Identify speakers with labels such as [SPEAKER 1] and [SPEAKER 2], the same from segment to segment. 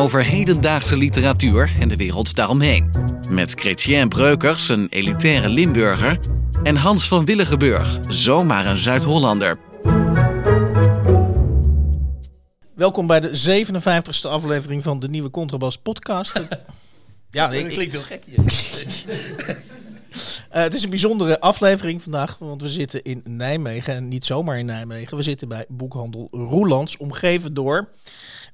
[SPEAKER 1] Over hedendaagse literatuur en de wereld daaromheen. Met Chrétien Breukers, een elitaire Limburger. En Hans van Willigenburg, zomaar een Zuid-Hollander.
[SPEAKER 2] Welkom bij de 57ste aflevering van de nieuwe Contrabas podcast. ja,
[SPEAKER 3] Dat klinkt heel gek hier.
[SPEAKER 2] eh, het is een bijzondere aflevering vandaag, want we zitten in Nijmegen en niet zomaar in Nijmegen. We zitten bij boekhandel Roelands, omgeven door.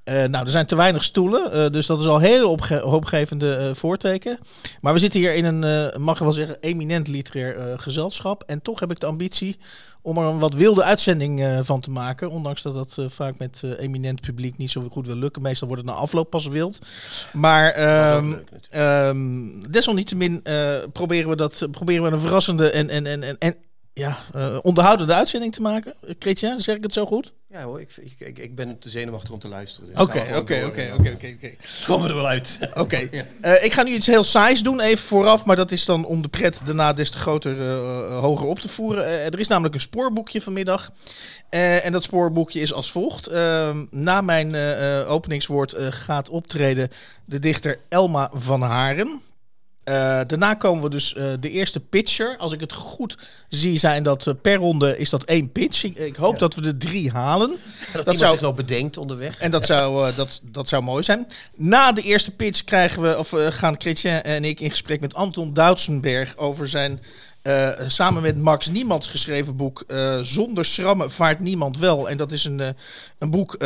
[SPEAKER 2] Eh, nou, er zijn te weinig stoelen, eh, dus dat is al een hele opge- hoopgevende eh, voorteken. Maar we zitten hier in een, mag ik wel zeggen, eminent literair gezelschap. En toch heb ik de ambitie om er een wat wilde uitzending van te maken. Ondanks dat dat vaak met eminent publiek niet zo goed wil lukken. Meestal wordt het na afloop pas wild. Maar ehm,
[SPEAKER 3] leuk
[SPEAKER 2] ehm, desalniettemin proberen we dat proberen we een verrassende en, en, en, en, en ja, eh, onderhoudende uitzending te maken. Chrétien, zeg ik het zo goed?
[SPEAKER 3] Ja hoor, ik, ik, ik, ben te zenuwachtig om te luisteren. dus
[SPEAKER 2] Oké, oké, oké, oké, oké.
[SPEAKER 3] Komen er wel uit.
[SPEAKER 2] Oké, Eh, ik ga nu iets heel saais doen, even vooraf. Maar dat is dan om de pret daarna des te groter, eh, hoger op te voeren. Er is namelijk een spoorboekje vanmiddag. En dat spoorboekje is als volgt. Ehm, na mijn openingswoord gaat optreden de dichter Elma van Haren. Eh, daarna komen we dus eh, de eerste pitcher. Als ik het goed zie, zijn dat eh, per ronde is dat één pitch. Ik, ik hoop dat we de drie halen.
[SPEAKER 3] Dat,
[SPEAKER 2] Dat zou-
[SPEAKER 3] zich nog bedenkt onderweg.
[SPEAKER 2] En dat zou, dat, dat zou mooi zijn. Na de eerste pitch krijgen we, of, gaan Chrétien en ik in gesprek met Anton Doutsenberg over zijn eh, samen met Max Niemands geschreven boek eh, Zonder schrammen vaart niemand wel. En dat is een, eh, een boek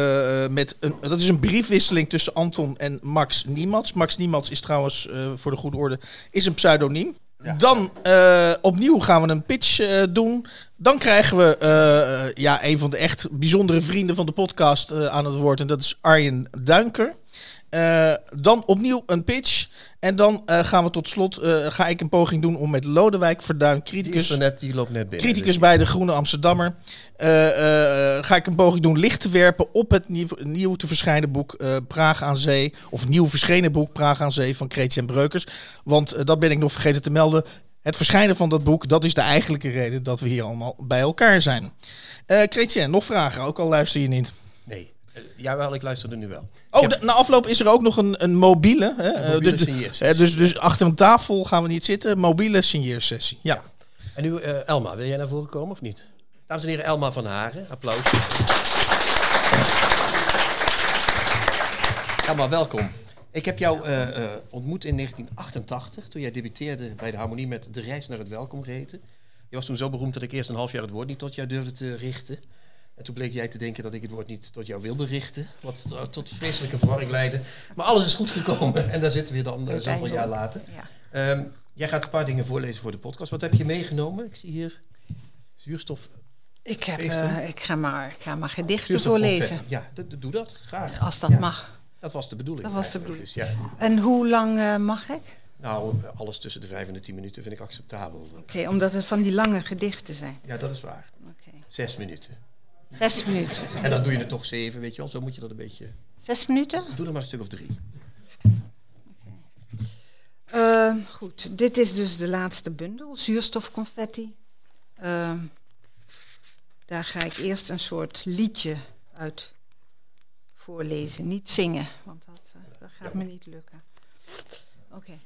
[SPEAKER 2] met een, dat is een briefwisseling tussen Anton en Max Niemands. Max Niemands is trouwens, voor de goede orde, is een pseudoniem. Dan opnieuw gaan we een pitch doen. Dan krijgen we ja, een van de echt bijzondere vrienden van de podcast aan het woord. En dat is Arjen Duinker. Eh, dan opnieuw een pitch. En dan eh, gaan we tot slot, eh, ga ik een poging doen om met Lodewijk Verduin,
[SPEAKER 3] Die,
[SPEAKER 2] criticus,
[SPEAKER 3] er net, die loopt net binnen.
[SPEAKER 2] criticus
[SPEAKER 3] dus-
[SPEAKER 2] bij de Groene Amsterdammer, ga ik een poging doen licht te werpen op het nieuw, nieuw te verschijnen boek Praag aan Zee. Of nieuw verschenen boek Praag aan Zee van Chrétien Breukers. Want dat ben ik nog vergeten te melden. Het verschijnen van dat boek, dat is de eigenlijke reden dat we hier allemaal bij elkaar zijn. Chrétien, nog vragen, ook al luister je niet.
[SPEAKER 3] Nee, jawel, ik luisterde nu wel.
[SPEAKER 2] Oh, na afloop is er ook nog een, een mobiele. Hè? eh,
[SPEAKER 3] mobiele
[SPEAKER 2] dus- eh, dus, dus achter een tafel gaan we niet zitten. Mobiele signeersessie. Ja.
[SPEAKER 3] En nu, eh, Elma, wil jij naar voren komen of niet? Dames en heren, Elma van Haren, applaus. Elma, welkom. Ik heb jou eh, eh, ontmoet in 1988, toen jij debuteerde bij de Harmonie met De Reis naar het Welkom geheten. Je was toen zo beroemd dat ik eerst een half jaar het woord niet tot jou durfde te richten. En toen bleek jij te denken dat ik het woord niet tot jou wilde richten, wat tot vreselijke verwarring leidde. Maar alles is goed gekomen en daar zitten we dan zoveel jaar later.
[SPEAKER 4] Ja.
[SPEAKER 3] Ehm, jij gaat een paar dingen voorlezen voor de podcast. Wat heb je meegenomen? Ik zie hier zuurstof.
[SPEAKER 4] Ik, heb, eh, ik, ga maar, ik ga maar gedichten voorlezen.
[SPEAKER 3] Ja, doe dat. Graag.
[SPEAKER 4] Als dat
[SPEAKER 3] Ja,
[SPEAKER 4] mag.
[SPEAKER 3] Dat was de bedoeling.
[SPEAKER 4] Dat was de bedoeling.
[SPEAKER 3] Dus ja,
[SPEAKER 4] En hoe lang eh, mag ik?
[SPEAKER 3] nou, alles tussen de vijf en de tien minuten vind ik acceptabel.
[SPEAKER 4] Oké, omdat het van die lange gedichten zijn.
[SPEAKER 3] Ja, dat is waar.
[SPEAKER 4] Oké.
[SPEAKER 3] Zes minuten.
[SPEAKER 4] Zes minuten.
[SPEAKER 3] En dan doe je het toch zeven, weet je wel. Zo moet je dat een beetje...
[SPEAKER 4] Zes minuten?
[SPEAKER 3] Doe er maar een stuk of drie.
[SPEAKER 4] Eh, goed, dit is dus de laatste bundel, zuurstofconfetti. Eh, daar ga ik eerst een soort liedje uit voorlezen. Niet zingen, want dat, eh, dat gaat me niet lukken. Oké.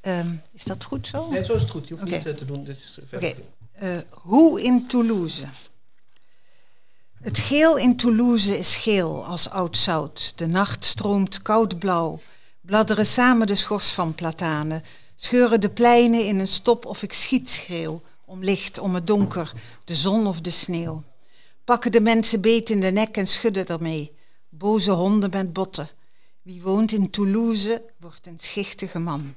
[SPEAKER 4] Ehm, is dat goed zo?
[SPEAKER 3] Nee, zo is het goed. Je hoeft niet eh, te doen. Dit is eh,
[SPEAKER 4] Oké.
[SPEAKER 3] verder.
[SPEAKER 4] Eh, hoe in Toulouse? Het geel in Toulouse is geel als oud zout. De nacht stroomt koud blauw. Bladderen samen de schors van platanen. Scheuren de pleinen in een stop of ik schietschreeuw. Om licht, om het donker, de zon of de sneeuw. Pakken de mensen beet in de nek en schudden ermee. Boze honden met botten. Wie woont in Toulouse, wordt een schichtige man.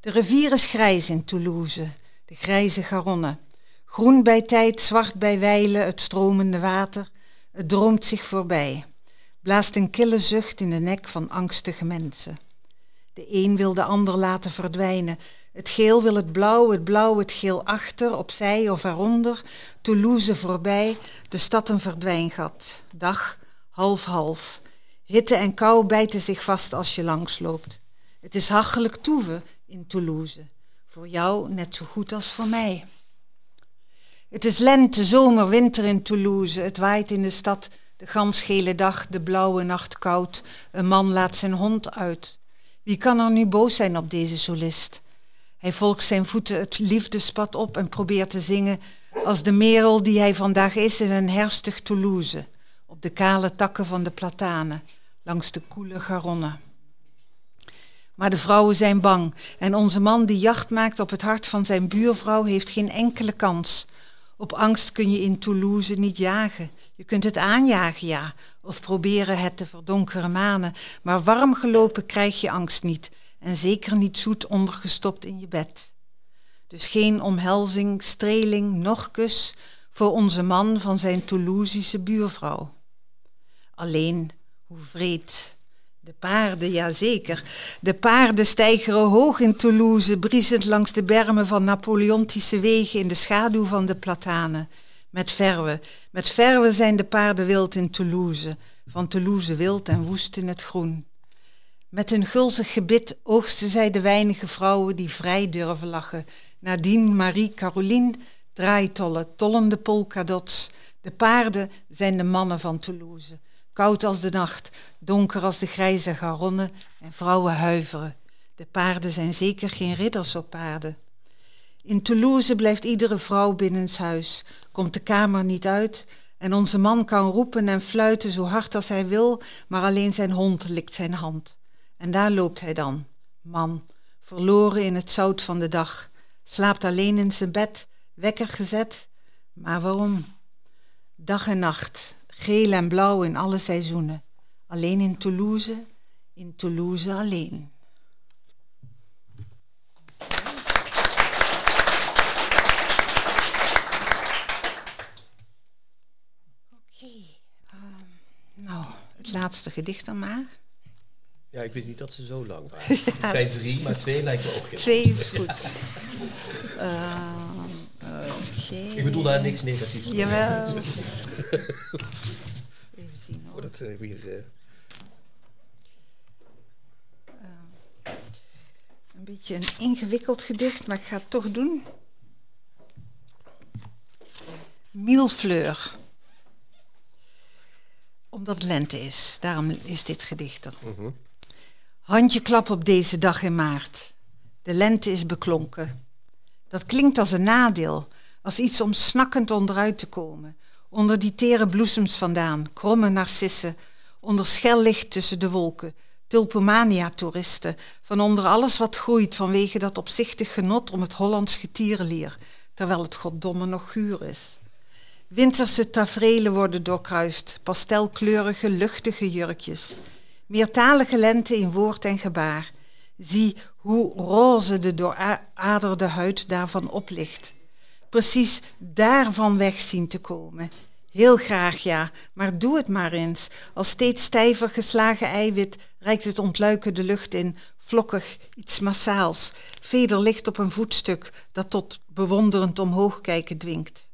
[SPEAKER 4] De rivier is grijs in Toulouse, de grijze Garonne. Groen bij tijd, zwart bij wijlen, het stromende water. Het droomt zich voorbij. Blaast een kille zucht in de nek van angstige mensen. De een wil de ander laten verdwijnen. Het geel wil het blauw, het blauw het geel achter, opzij of eronder. Toulouse voorbij, de stad een verdwijngat. Dag, half-half. Hitte en kou bijten zich vast als je langsloopt. Het is hachelijk toeven in Toulouse. Voor jou net zo goed als voor mij. Het is lente, zomer, winter in Toulouse. Het waait in de stad de gansgele dag, de blauwe nacht koud. Een man laat zijn hond uit. Wie kan er nu boos zijn op deze solist? Hij volgt zijn voeten het liefdespad op en probeert te zingen als de merel die hij vandaag is in een herfstig Toulouse, op de kale takken van de platanen, langs de koele Garonne. Maar de vrouwen zijn bang en onze man die jacht maakt op het hart van zijn buurvrouw heeft geen enkele kans. Op angst kun je in Toulouse niet jagen. Je kunt het aanjagen, ja, of proberen het te verdonkeren manen, maar warm gelopen krijg je angst niet en zeker niet zoet ondergestopt in je bed. Dus geen omhelzing, streling, noch kus voor onze man van zijn Toulousische buurvrouw. Alleen, hoe vreed. De paarden, ja zeker. De paarden stijgeren hoog in Toulouse, briesend langs de bermen van Napoleontische wegen in de schaduw van de platanen. Met verwe, met verwe zijn de paarden wild in Toulouse, van Toulouse wild en woest in het groen. Met hun gulzig gebit oogsten zij de weinige vrouwen die vrij durven lachen. Nadine, Marie, Caroline, draaitollen, tollende polkadots. De paarden zijn de mannen van Toulouse. Koud als de nacht, donker als de grijze Garonne en vrouwen huiveren. De paarden zijn zeker geen ridders op paarden. In Toulouse blijft iedere vrouw binnenshuis, komt de kamer niet uit en onze man kan roepen en fluiten zo hard als hij wil, maar alleen zijn hond likt zijn hand. En daar loopt hij dan, man, verloren in het zout van de dag, slaapt alleen in zijn bed, wekker gezet. Maar waarom? Dag en nacht, geel en blauw in alle seizoenen. Alleen in Toulouse, in Toulouse alleen. Oké, ehm, nou, het laatste gedicht dan maar.
[SPEAKER 3] Ja, ik wist niet dat ze zo lang waren. Het zijn drie, maar twee lijkt me ook heel
[SPEAKER 4] Twee is goed. Ehm.
[SPEAKER 3] Ik bedoel daar niks negatiefs.
[SPEAKER 4] Jawel. Hoor.
[SPEAKER 3] Voordat we weer... eh,
[SPEAKER 4] Een beetje een ingewikkeld gedicht, maar ik ga het toch doen. Milfleur. Omdat lente is, daarom is dit gedicht er. Handje klap op deze dag in maart. De lente is beklonken. Dat klinkt als een nadeel, als iets om snakkend onderuit te komen. Onder die tere bloesems vandaan, kromme narcissen, onder schel licht tussen de wolken, tulpomania-toeristen, van onder alles wat groeit vanwege dat opzichtig genot om het Hollands getierenlier, terwijl het goddomme nog guur is. Winterse taferelen worden doorkruist, pastelkleurige, luchtige jurkjes. Meertalige lente in woord en gebaar. Zie hoe roze de dooraderde huid daarvan oplicht. Precies daarvan weg zien te komen. Heel graag ja, maar doe het maar eens. Als steeds stijver geslagen eiwit reikt het ontluiken de lucht in, vlokkig, iets massaals, vederlicht op een voetstuk dat tot bewonderend omhoog kijken dwingt.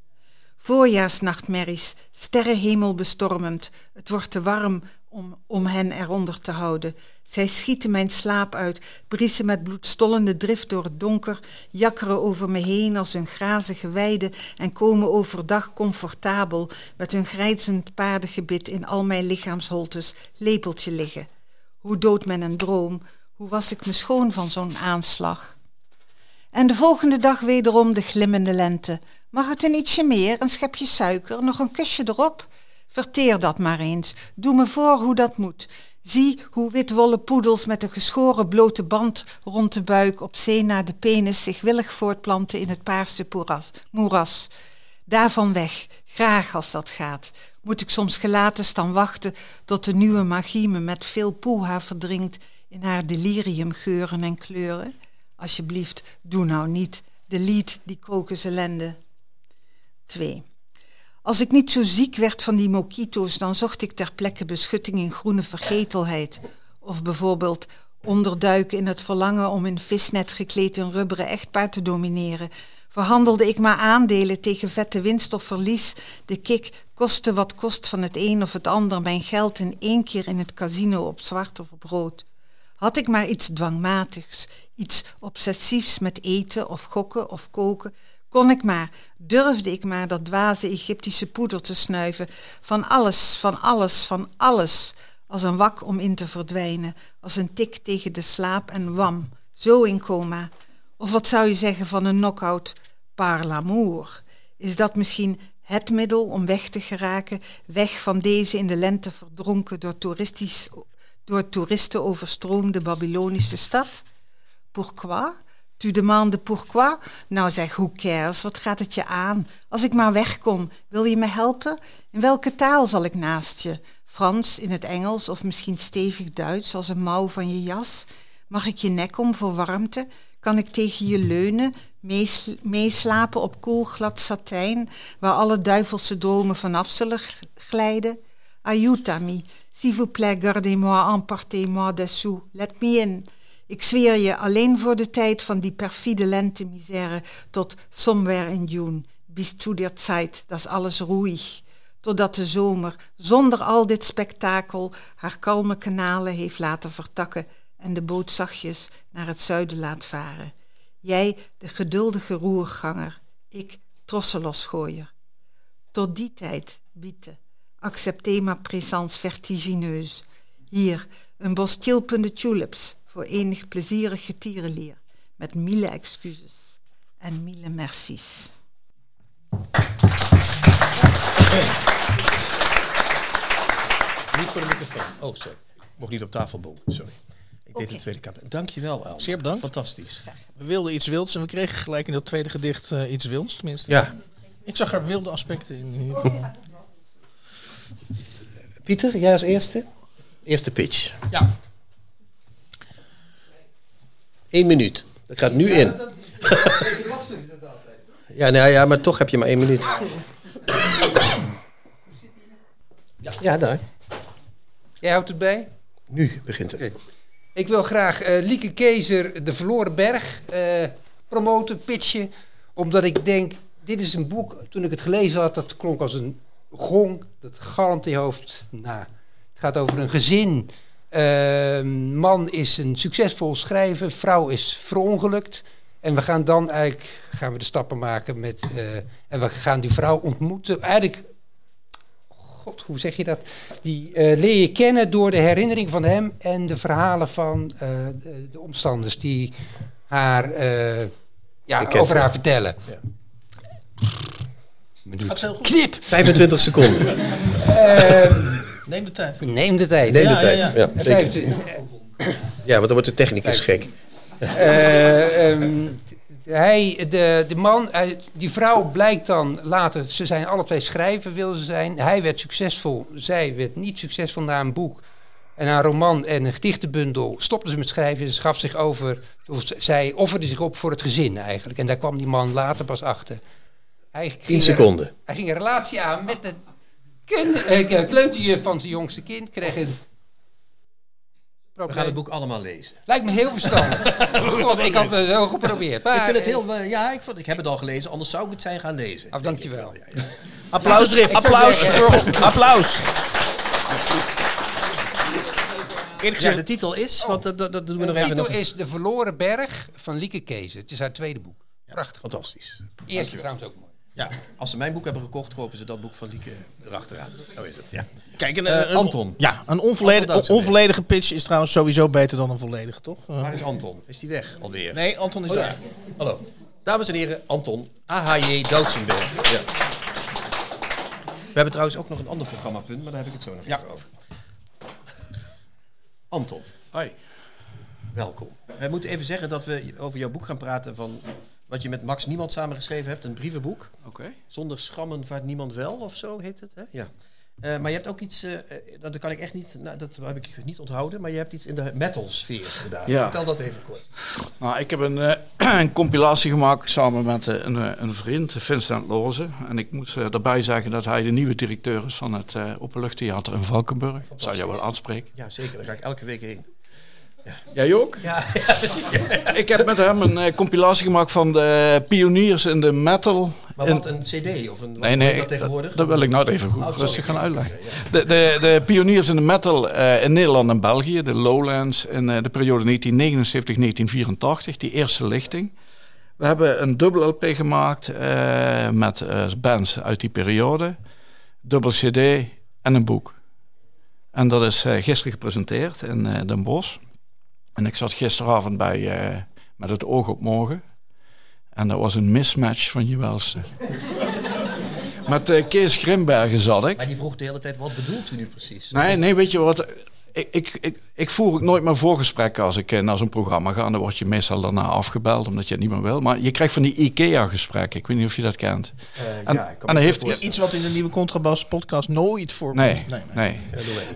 [SPEAKER 4] Voorjaarsnachtmerries, sterrenhemel bestormend, het wordt te warm om, om hen eronder te houden. Zij schieten mijn slaap uit, briesen met bloedstollende drift door het donker, jakkeren over me heen als een grazige weide en komen overdag comfortabel met hun grijzend paardengebit in al mijn lichaamsholtes lepeltje liggen. Hoe doodt men een droom? Hoe was ik me schoon van zo'n aanslag? En de volgende dag wederom de glimmende lente. Mag het een ietsje meer, een schepje suiker, nog een kusje erop? Verteer dat maar eens. Doe me voor hoe dat moet. Zie hoe witwolle poedels met een geschoren blote band rond de buik op zee naar de penis zich willig voortplanten in het paarse moeras. Daarvan weg, graag als dat gaat. Moet ik soms gelaten staan wachten tot de nieuwe magie me met veel poeha verdringt in haar deliriumgeuren en kleuren? Alsjeblieft, doe nou niet. Delete die krokusellende. 2. Als ik niet zo ziek werd van die mokito's, dan zocht ik ter plekke beschutting in groene vergetelheid. Of bijvoorbeeld onderduiken in het verlangen om in visnet gekleed een rubberen echtpaar te domineren. Verhandelde ik maar aandelen tegen vette winst of verlies. De kik kostte wat kost van het een of het ander mijn geld in één keer in het casino op zwart of op rood. Had ik maar iets dwangmatigs, iets obsessiefs met eten of gokken of koken, kon ik maar, durfde ik maar dat dwaze Egyptische poeder te snuiven, van alles, van alles, van alles, als een wak om in te verdwijnen, als een tik tegen de slaap en wam, zo in coma. Of wat zou je zeggen van een knockout par l'amour? Is dat misschien het middel om weg te geraken, weg van deze in de lente verdronken door, toeristisch, door toeristen overstroomde Babylonische stad? Pourquoi? Tu demandes pourquoi? Nou zeg, who cares? Wat gaat het je aan? Als ik maar wegkom, wil je me helpen? In welke taal zal ik naast je? Frans, in het Engels of misschien stevig Duits als een mouw van je jas? Mag ik je nek om voor warmte? Kan ik tegen je leunen, meeslapen op koel glad satijn, waar alle duivelse dromen vanaf zullen glijden? Aiutami, s'il vous plaît, gardez-moi, emportez-moi dessous, let me in. Ik zweer je alleen voor de tijd van die perfide lente-misère tot somewhere in June, bis zu der Zeit, dat alles ruhig. Totdat de zomer, zonder al dit spektakel, haar kalme kanalen heeft laten vertakken en de boot zachtjes naar het zuiden laat varen. Jij, de geduldige roerganger, ik, trosselosgooier. Tot die tijd, biete, acceptez ma présence vertigineuse. Hier, een bos tulips, voor enig plezierig getierenleer, met mille excuses en mille mercies.
[SPEAKER 3] Niet voor de microfoon. Oh, sorry. Mocht niet op tafel boven, sorry. Ik deed de tweede kamer. Dankjewel, El.
[SPEAKER 2] Zeer bedankt.
[SPEAKER 3] Fantastisch.
[SPEAKER 2] We wilden iets wilds en we kregen gelijk in dat tweede gedicht uh, iets wilds, tenminste.
[SPEAKER 3] Ja.
[SPEAKER 2] Ik zag er wilde aspecten in.
[SPEAKER 3] Pieter, jij als eerste? Eerste pitch.
[SPEAKER 2] Ja.
[SPEAKER 3] Eén minuut. Dat gaat nu in. Ja, nou ja, maar toch heb je maar één minuut. Ja, daar.
[SPEAKER 5] Jij houdt het bij?
[SPEAKER 3] Nu begint het.
[SPEAKER 5] Ik wil graag eh, Lieke Keizer, De Verloren Berg, eh, promoten, pitchen. Omdat ik denk, dit is een boek, toen ik het gelezen had, dat klonk als een gong. Dat galmt in je hoofd na. Het gaat over een gezin. Eh, man is een succesvol schrijver, vrouw is verongelukt. En we gaan dan eigenlijk gaan we de stappen maken met. eh, en we gaan die vrouw ontmoeten. Eigenlijk, god, hoe zeg je dat? Die eh, leer je kennen door de herinnering van hem en de verhalen van eh, de, de omstanders die haar, eh, ja, over haar vertellen.
[SPEAKER 3] Ja.
[SPEAKER 5] Minuut.
[SPEAKER 2] Gaat heel goed.
[SPEAKER 5] Knip!
[SPEAKER 3] 25 seconden.
[SPEAKER 2] Neem de tijd.
[SPEAKER 5] Neem de tijd.
[SPEAKER 3] Neem de
[SPEAKER 2] Ja, ja,
[SPEAKER 3] tijd.
[SPEAKER 2] ja.
[SPEAKER 3] Ja, zeker.
[SPEAKER 5] 25.
[SPEAKER 3] Ja, want dan wordt de technicus gek.
[SPEAKER 5] Eh, ehm, hij, de, de man, die vrouw blijkt dan later, ze zijn alle twee schrijver wilden ze zijn. Hij werd succesvol, zij werd niet succesvol na een boek. En na een roman en een gedichtenbundel stopte ze met schrijven. Ze gaf zich over, of zij offerde zich op voor het gezin eigenlijk. En daar kwam die man later pas achter. Hij
[SPEAKER 3] 10
[SPEAKER 5] ging
[SPEAKER 3] seconden.
[SPEAKER 5] Een, hij ging een relatie aan met de kinder, eh, kleuterjuf van zijn jongste kind. Kreeg een
[SPEAKER 3] We gaan het boek allemaal lezen.
[SPEAKER 5] Lijkt me heel verstandig. God, ik had het wel geprobeerd. Maar,
[SPEAKER 3] ik vind het
[SPEAKER 5] eh,
[SPEAKER 3] heel... eh, ja, ik, vond, ik heb het al gelezen. Anders zou ik het zijn gaan lezen.
[SPEAKER 5] Oh, dankjewel.
[SPEAKER 3] Ja, ja.
[SPEAKER 2] Applaus, applaus, voor, applaus. Eerlijk
[SPEAKER 3] Ja, de titel is... Want dat, dat, dat doen we
[SPEAKER 5] De
[SPEAKER 3] nog even...
[SPEAKER 5] titel
[SPEAKER 3] Nog.
[SPEAKER 5] is De Verloren Berg van Lieke Keizer. Het is haar tweede boek. Prachtig.
[SPEAKER 3] Fantastisch.
[SPEAKER 5] Eerste trouwens ook mooi.
[SPEAKER 2] Ja.
[SPEAKER 3] Als ze mijn boek hebben gekocht, kopen ze dat boek van Lieke erachteraan. Zo is het, ja.
[SPEAKER 2] Kijk, een,
[SPEAKER 3] Eh,
[SPEAKER 2] een-
[SPEAKER 3] Anton.
[SPEAKER 2] Ja, een onvolledig,
[SPEAKER 3] Anton Duitsenberg.
[SPEAKER 2] onvolledige pitch is trouwens sowieso beter dan een volledige, toch?
[SPEAKER 3] Waar is Anton? Is die weg alweer?
[SPEAKER 2] nee, Anton is
[SPEAKER 3] Oh,
[SPEAKER 2] daar.
[SPEAKER 3] ja. Hallo. Dames en heren, Anton AHJ Doutsenberg. Ja. We hebben trouwens ook nog een ander programmapunt, maar daar heb ik het zo nog
[SPEAKER 2] Ja.
[SPEAKER 3] even over. Anton,
[SPEAKER 6] Hoi.
[SPEAKER 3] welkom. We moeten even zeggen dat we over jouw boek gaan praten van wat je met Max Niemand samengeschreven hebt. Een brievenboek.
[SPEAKER 6] Oké.
[SPEAKER 3] Zonder schrammen vaart niemand wel, of zo heet het. Hè? Ja. Eh, maar je hebt ook iets, eh, eh, dat kan ik echt niet, nou, dat heb ik niet onthouden, maar je hebt iets in de metal sfeer gedaan.
[SPEAKER 6] Ja.
[SPEAKER 3] Vertel dat even kort.
[SPEAKER 6] Nou, ik heb een, een compilatie gemaakt samen met een, een vriend, Vincent Loze. En ik moet daarbij zeggen dat hij de nieuwe directeur is van het Openluchttheater in Valkenburg. Dat zou je wel aanspreken.
[SPEAKER 3] Ja, zeker. Daar ga ik elke week heen.
[SPEAKER 6] Jij ook?
[SPEAKER 3] Ja.
[SPEAKER 6] Ik heb met hem een eh, compilatie gemaakt van de pioniers in de metal.
[SPEAKER 3] Maar wat, een cd of een,
[SPEAKER 6] Nee, nee,
[SPEAKER 3] dat tegenwoordig?
[SPEAKER 6] dat wil ik nou even goed
[SPEAKER 3] Oh,
[SPEAKER 6] rustig gaan uitleggen. De, de, de pioniers in de metal eh, in Nederland en België, de Lowlands, in eh, de periode 1979-1984, die eerste lichting. We hebben een dubbel LP gemaakt met bands uit die periode, dubbel CD en een boek. En dat is gisteren gepresenteerd in Den Bosch. En ik zat gisteravond bij eh, Met het oog op morgen. En dat was een mismatch van je welste. Met eh, Kees Grimbergen zat ik.
[SPEAKER 3] Maar die vroeg de hele tijd, wat bedoelt u nu precies?
[SPEAKER 6] Nee, nee, weet je wat? Ik, ik, ik, ik voer ook nooit meer voorgesprekken als ik eh, naar zo'n programma ga. Dan word je meestal daarna afgebeld omdat je het niet meer wil. Maar je krijgt van die IKEA-gesprekken. Ik weet niet of je dat kent.
[SPEAKER 3] Eh,
[SPEAKER 6] En,
[SPEAKER 3] ja, ik kan
[SPEAKER 6] en dan heeft
[SPEAKER 3] voorstellen.
[SPEAKER 2] Iets wat in de nieuwe Contrabas podcast nooit voorkomt.
[SPEAKER 6] Nee, nee.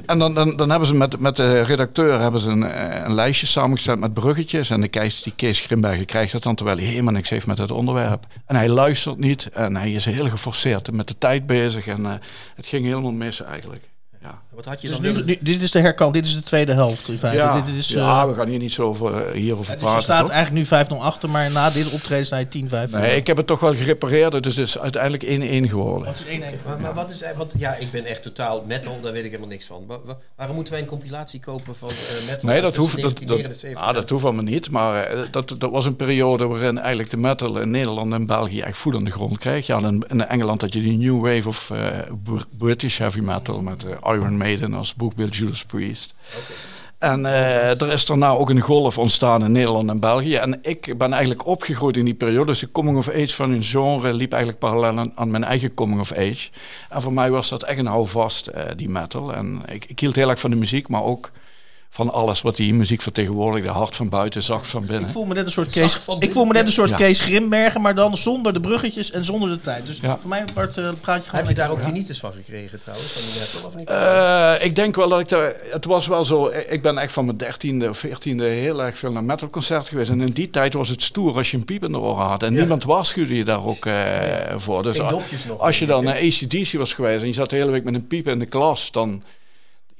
[SPEAKER 6] En dan, dan, dan hebben ze met, met de redacteur hebben ze een, eh, een lijstje samengesteld met bruggetjes. En de Kees, die Kees Grimbergen krijgt dat dan terwijl hij helemaal niks heeft met het onderwerp. En hij luistert niet en hij is heel geforceerd met de tijd bezig. En eh, het ging helemaal mis eigenlijk.
[SPEAKER 3] Wat had je
[SPEAKER 2] Dus
[SPEAKER 3] dan
[SPEAKER 2] nu, nu- dit is de herkant, dit is de tweede helft in feite.
[SPEAKER 6] Ja,
[SPEAKER 2] dit is, eh,
[SPEAKER 6] ja, we gaan hier niet zo over, eh, hierover
[SPEAKER 2] dus je
[SPEAKER 6] praten.
[SPEAKER 2] staat
[SPEAKER 6] toch?
[SPEAKER 2] eigenlijk nu 5-0 achter, maar na dit optreden sta je 10-5.
[SPEAKER 6] Nee, ik heb het toch wel gerepareerd. Dus het is uiteindelijk 1-1 geworden.
[SPEAKER 2] Wat is 1-1?
[SPEAKER 3] Maar, maar wat is, want ja, ik ben echt totaal metal, daar weet ik helemaal niks van. Wa- wa- waarom moeten wij een compilatie kopen van eh, metal?
[SPEAKER 6] Nee, dat hoeft, dat, dat,
[SPEAKER 3] 1979
[SPEAKER 6] ah, dat hoeft allemaal niet. Maar eh, dat, dat was een periode waarin eigenlijk de metal in Nederland en België echt voet aan de grond kreeg. Ja, in, in Engeland had je die New Wave of eh, Br- British Heavy Metal met eh, Iron Als boekbeeld Judas Priest. En eh, er is daarna ook een golf ontstaan in Nederland en België. En ik ben eigenlijk opgegroeid in die periode. Dus de coming of age van een genre liep eigenlijk parallel aan, aan mijn eigen coming of age. En voor mij was dat echt een houvast, eh, die metal. En ik, ik hield heel erg van de muziek, maar ook van alles wat die muziek vertegenwoordigde. Hard van buiten, zacht van binnen.
[SPEAKER 2] Ik voel me net een soort Kees, ik voel me net een soort
[SPEAKER 6] Ja.
[SPEAKER 2] Kees Grimbergen, maar dan zonder de bruggetjes en zonder de tijd. Dus
[SPEAKER 6] Ja.
[SPEAKER 2] voor mij Bart, eh, praat je gewoon
[SPEAKER 3] Heb je daar ook tinnitus van gekregen trouwens, van die metal of niet?
[SPEAKER 6] Eh, ik denk wel dat ik daar. Het was wel zo. Ik ben echt van mijn dertiende of veertiende heel erg veel naar metalconcerten geweest. En in die tijd was het stoer als je een piep in de oren had. En niemand waarschuwde je daar ook eh, voor. Dus
[SPEAKER 3] Geen
[SPEAKER 6] a-
[SPEAKER 3] dopjes nog,
[SPEAKER 6] als je dan naar ACDC was geweest en je zat de hele week met een piep in de klas, dan.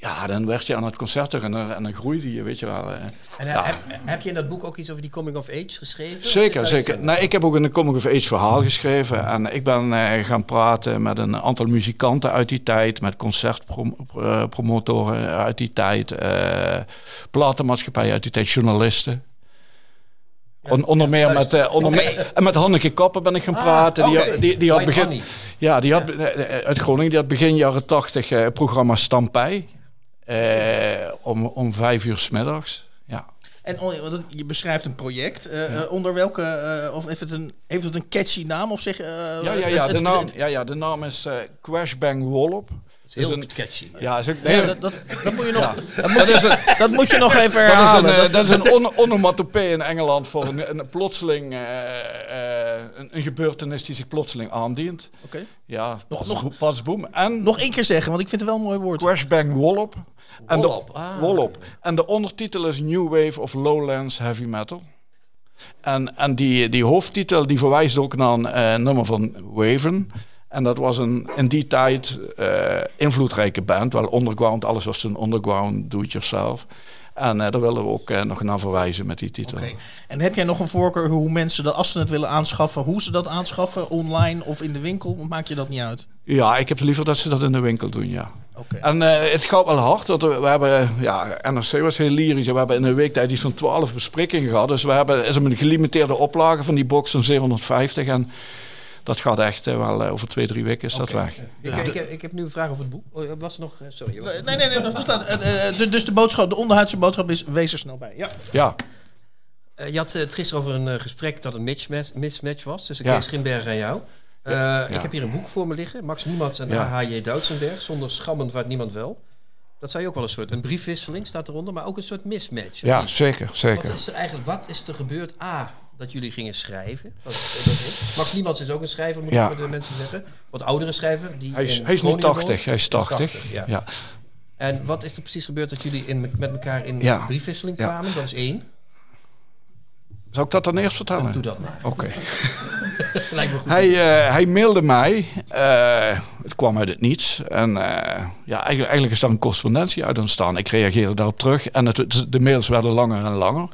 [SPEAKER 6] Ja, dan werd je aan het concert herinneren en dan groeide je, weet je wel. eh.
[SPEAKER 3] En
[SPEAKER 6] ja.
[SPEAKER 3] heb, heb je in dat boek ook iets over die coming of age geschreven?
[SPEAKER 6] Zeker, zeker. Nou, ik heb ook een coming of age verhaal geschreven. En ik ben eh, gaan praten met een aantal muzikanten uit die tijd. Met concertpromotoren uit die tijd. eh platenmaatschappijen uit die tijd. Journalisten. On- onder meer met, eh, onder en met Hanneke Kappen ben ik gaan praten. Die, die, die had begin, ja, die had, eh, uit Groningen. Die had begin jaren tachtig eh, programma Stampij. Eh, om, om vijf uur 's middags. Ja.
[SPEAKER 2] En het- je beschrijft een project. eh, onder welke, eh, of heeft het, een, heeft het een catchy naam? Of zeg, eh,
[SPEAKER 6] Ja, ja, ja,
[SPEAKER 2] het-
[SPEAKER 6] de naam, ja, ja, de naam is Crashbang Wallop.
[SPEAKER 3] Is heel
[SPEAKER 6] een-
[SPEAKER 3] catchy.
[SPEAKER 6] Ja, is ook,
[SPEAKER 2] ja,
[SPEAKER 6] nee,
[SPEAKER 2] dat, dat, dat moet je nog,
[SPEAKER 6] Ja.
[SPEAKER 2] dat, moet je, dat moet je nog even
[SPEAKER 6] dat is een,
[SPEAKER 2] herhalen.
[SPEAKER 6] eh,
[SPEAKER 2] Dat-
[SPEAKER 6] dat is een on onomatopee in Engeland voor een, een plotseling, eh, eh, een, een gebeurtenis die zich plotseling aandient.
[SPEAKER 2] Oké.
[SPEAKER 6] Ja,
[SPEAKER 2] Nog-
[SPEAKER 6] pas,
[SPEAKER 2] nog-
[SPEAKER 6] pas boem. En
[SPEAKER 2] Nog één keer zeggen, want ik vind het wel een mooi woord.
[SPEAKER 6] Crashbang Wallop. En de,
[SPEAKER 3] Wallop, ah.
[SPEAKER 6] Wallop. En de ondertitel is New Wave of Lowlands Heavy Metal. En, en die, die hoofdtitel die verwijst ook naar een eh, nummer van Waven. En dat was een in die tijd eh, invloedrijke band. Wel underground, alles was toen underground, do-it-yourself. En eh, daar willen we ook eh, nog naar verwijzen met die titel.
[SPEAKER 2] En heb jij nog een voorkeur hoe mensen dat, als ze het willen aanschaffen, hoe ze dat aanschaffen? Online of in de winkel? Maakt je dat niet uit?
[SPEAKER 6] Ja, ik heb liever dat ze dat in de winkel doen, ja.
[SPEAKER 2] Oké.
[SPEAKER 6] En het gaat wel hard. Want we, we hebben, ja, NRC was heel lyrisch. We hebben in een week tijd iets van 12 besprekingen gehad. Dus we hebben is een gelimiteerde oplage van die box van 750. En dat gaat echt wel eh, over twee, drie weken is dat weg.
[SPEAKER 3] Ik, ik, heb- ik heb nu een vraag over het boek. Oh, was er nog... eh, Sorry. was-
[SPEAKER 2] Nee, nee, nee. eh, de- dus de boodschap, de onderhuidse boodschap is, wees er snel bij. Ja.
[SPEAKER 6] Ja,
[SPEAKER 3] je had het gisteren over een gesprek dat een mismatch, mismatch was tussen
[SPEAKER 6] Ja.
[SPEAKER 3] Kees Grimberg en jou. Eh, Ik heb hier een boek voor me liggen. Max Niemands en
[SPEAKER 6] Ja.
[SPEAKER 3] H.J. Doutsenberg. Zonder schammen vaart niemand wel. Dat zou je ook wel een soort... Een briefwisseling staat eronder, maar ook een soort mismatch.
[SPEAKER 6] Ja,
[SPEAKER 3] niet?
[SPEAKER 6] zeker, zeker.
[SPEAKER 3] Wat is er eigenlijk... Wat is er gebeurd? A, dat jullie gingen schrijven. Dat. Max Niemands is ook een schrijver, moet
[SPEAKER 6] Ja.
[SPEAKER 3] ik voor de mensen zeggen. Wat oudere schrijver. Die
[SPEAKER 6] Hij is, hij is niet
[SPEAKER 3] Groningen
[SPEAKER 6] 80,
[SPEAKER 3] woont.
[SPEAKER 6] hij is 80.
[SPEAKER 3] ja.
[SPEAKER 6] ja.
[SPEAKER 3] En wat is er precies gebeurd dat jullie in, met elkaar in
[SPEAKER 6] Ja.
[SPEAKER 3] briefwisseling
[SPEAKER 6] Ja.
[SPEAKER 3] kwamen? Dat is één.
[SPEAKER 6] Zal ik dat dan eerst vertellen?
[SPEAKER 3] Doe dat maar.
[SPEAKER 6] Oké. Hij, eh, hij mailde mij. eh, het kwam uit het niets. En eh, ja, eigenlijk, eigenlijk is daar een correspondentie uit ontstaan. Ik reageerde daarop terug. En het, de mails werden langer en langer.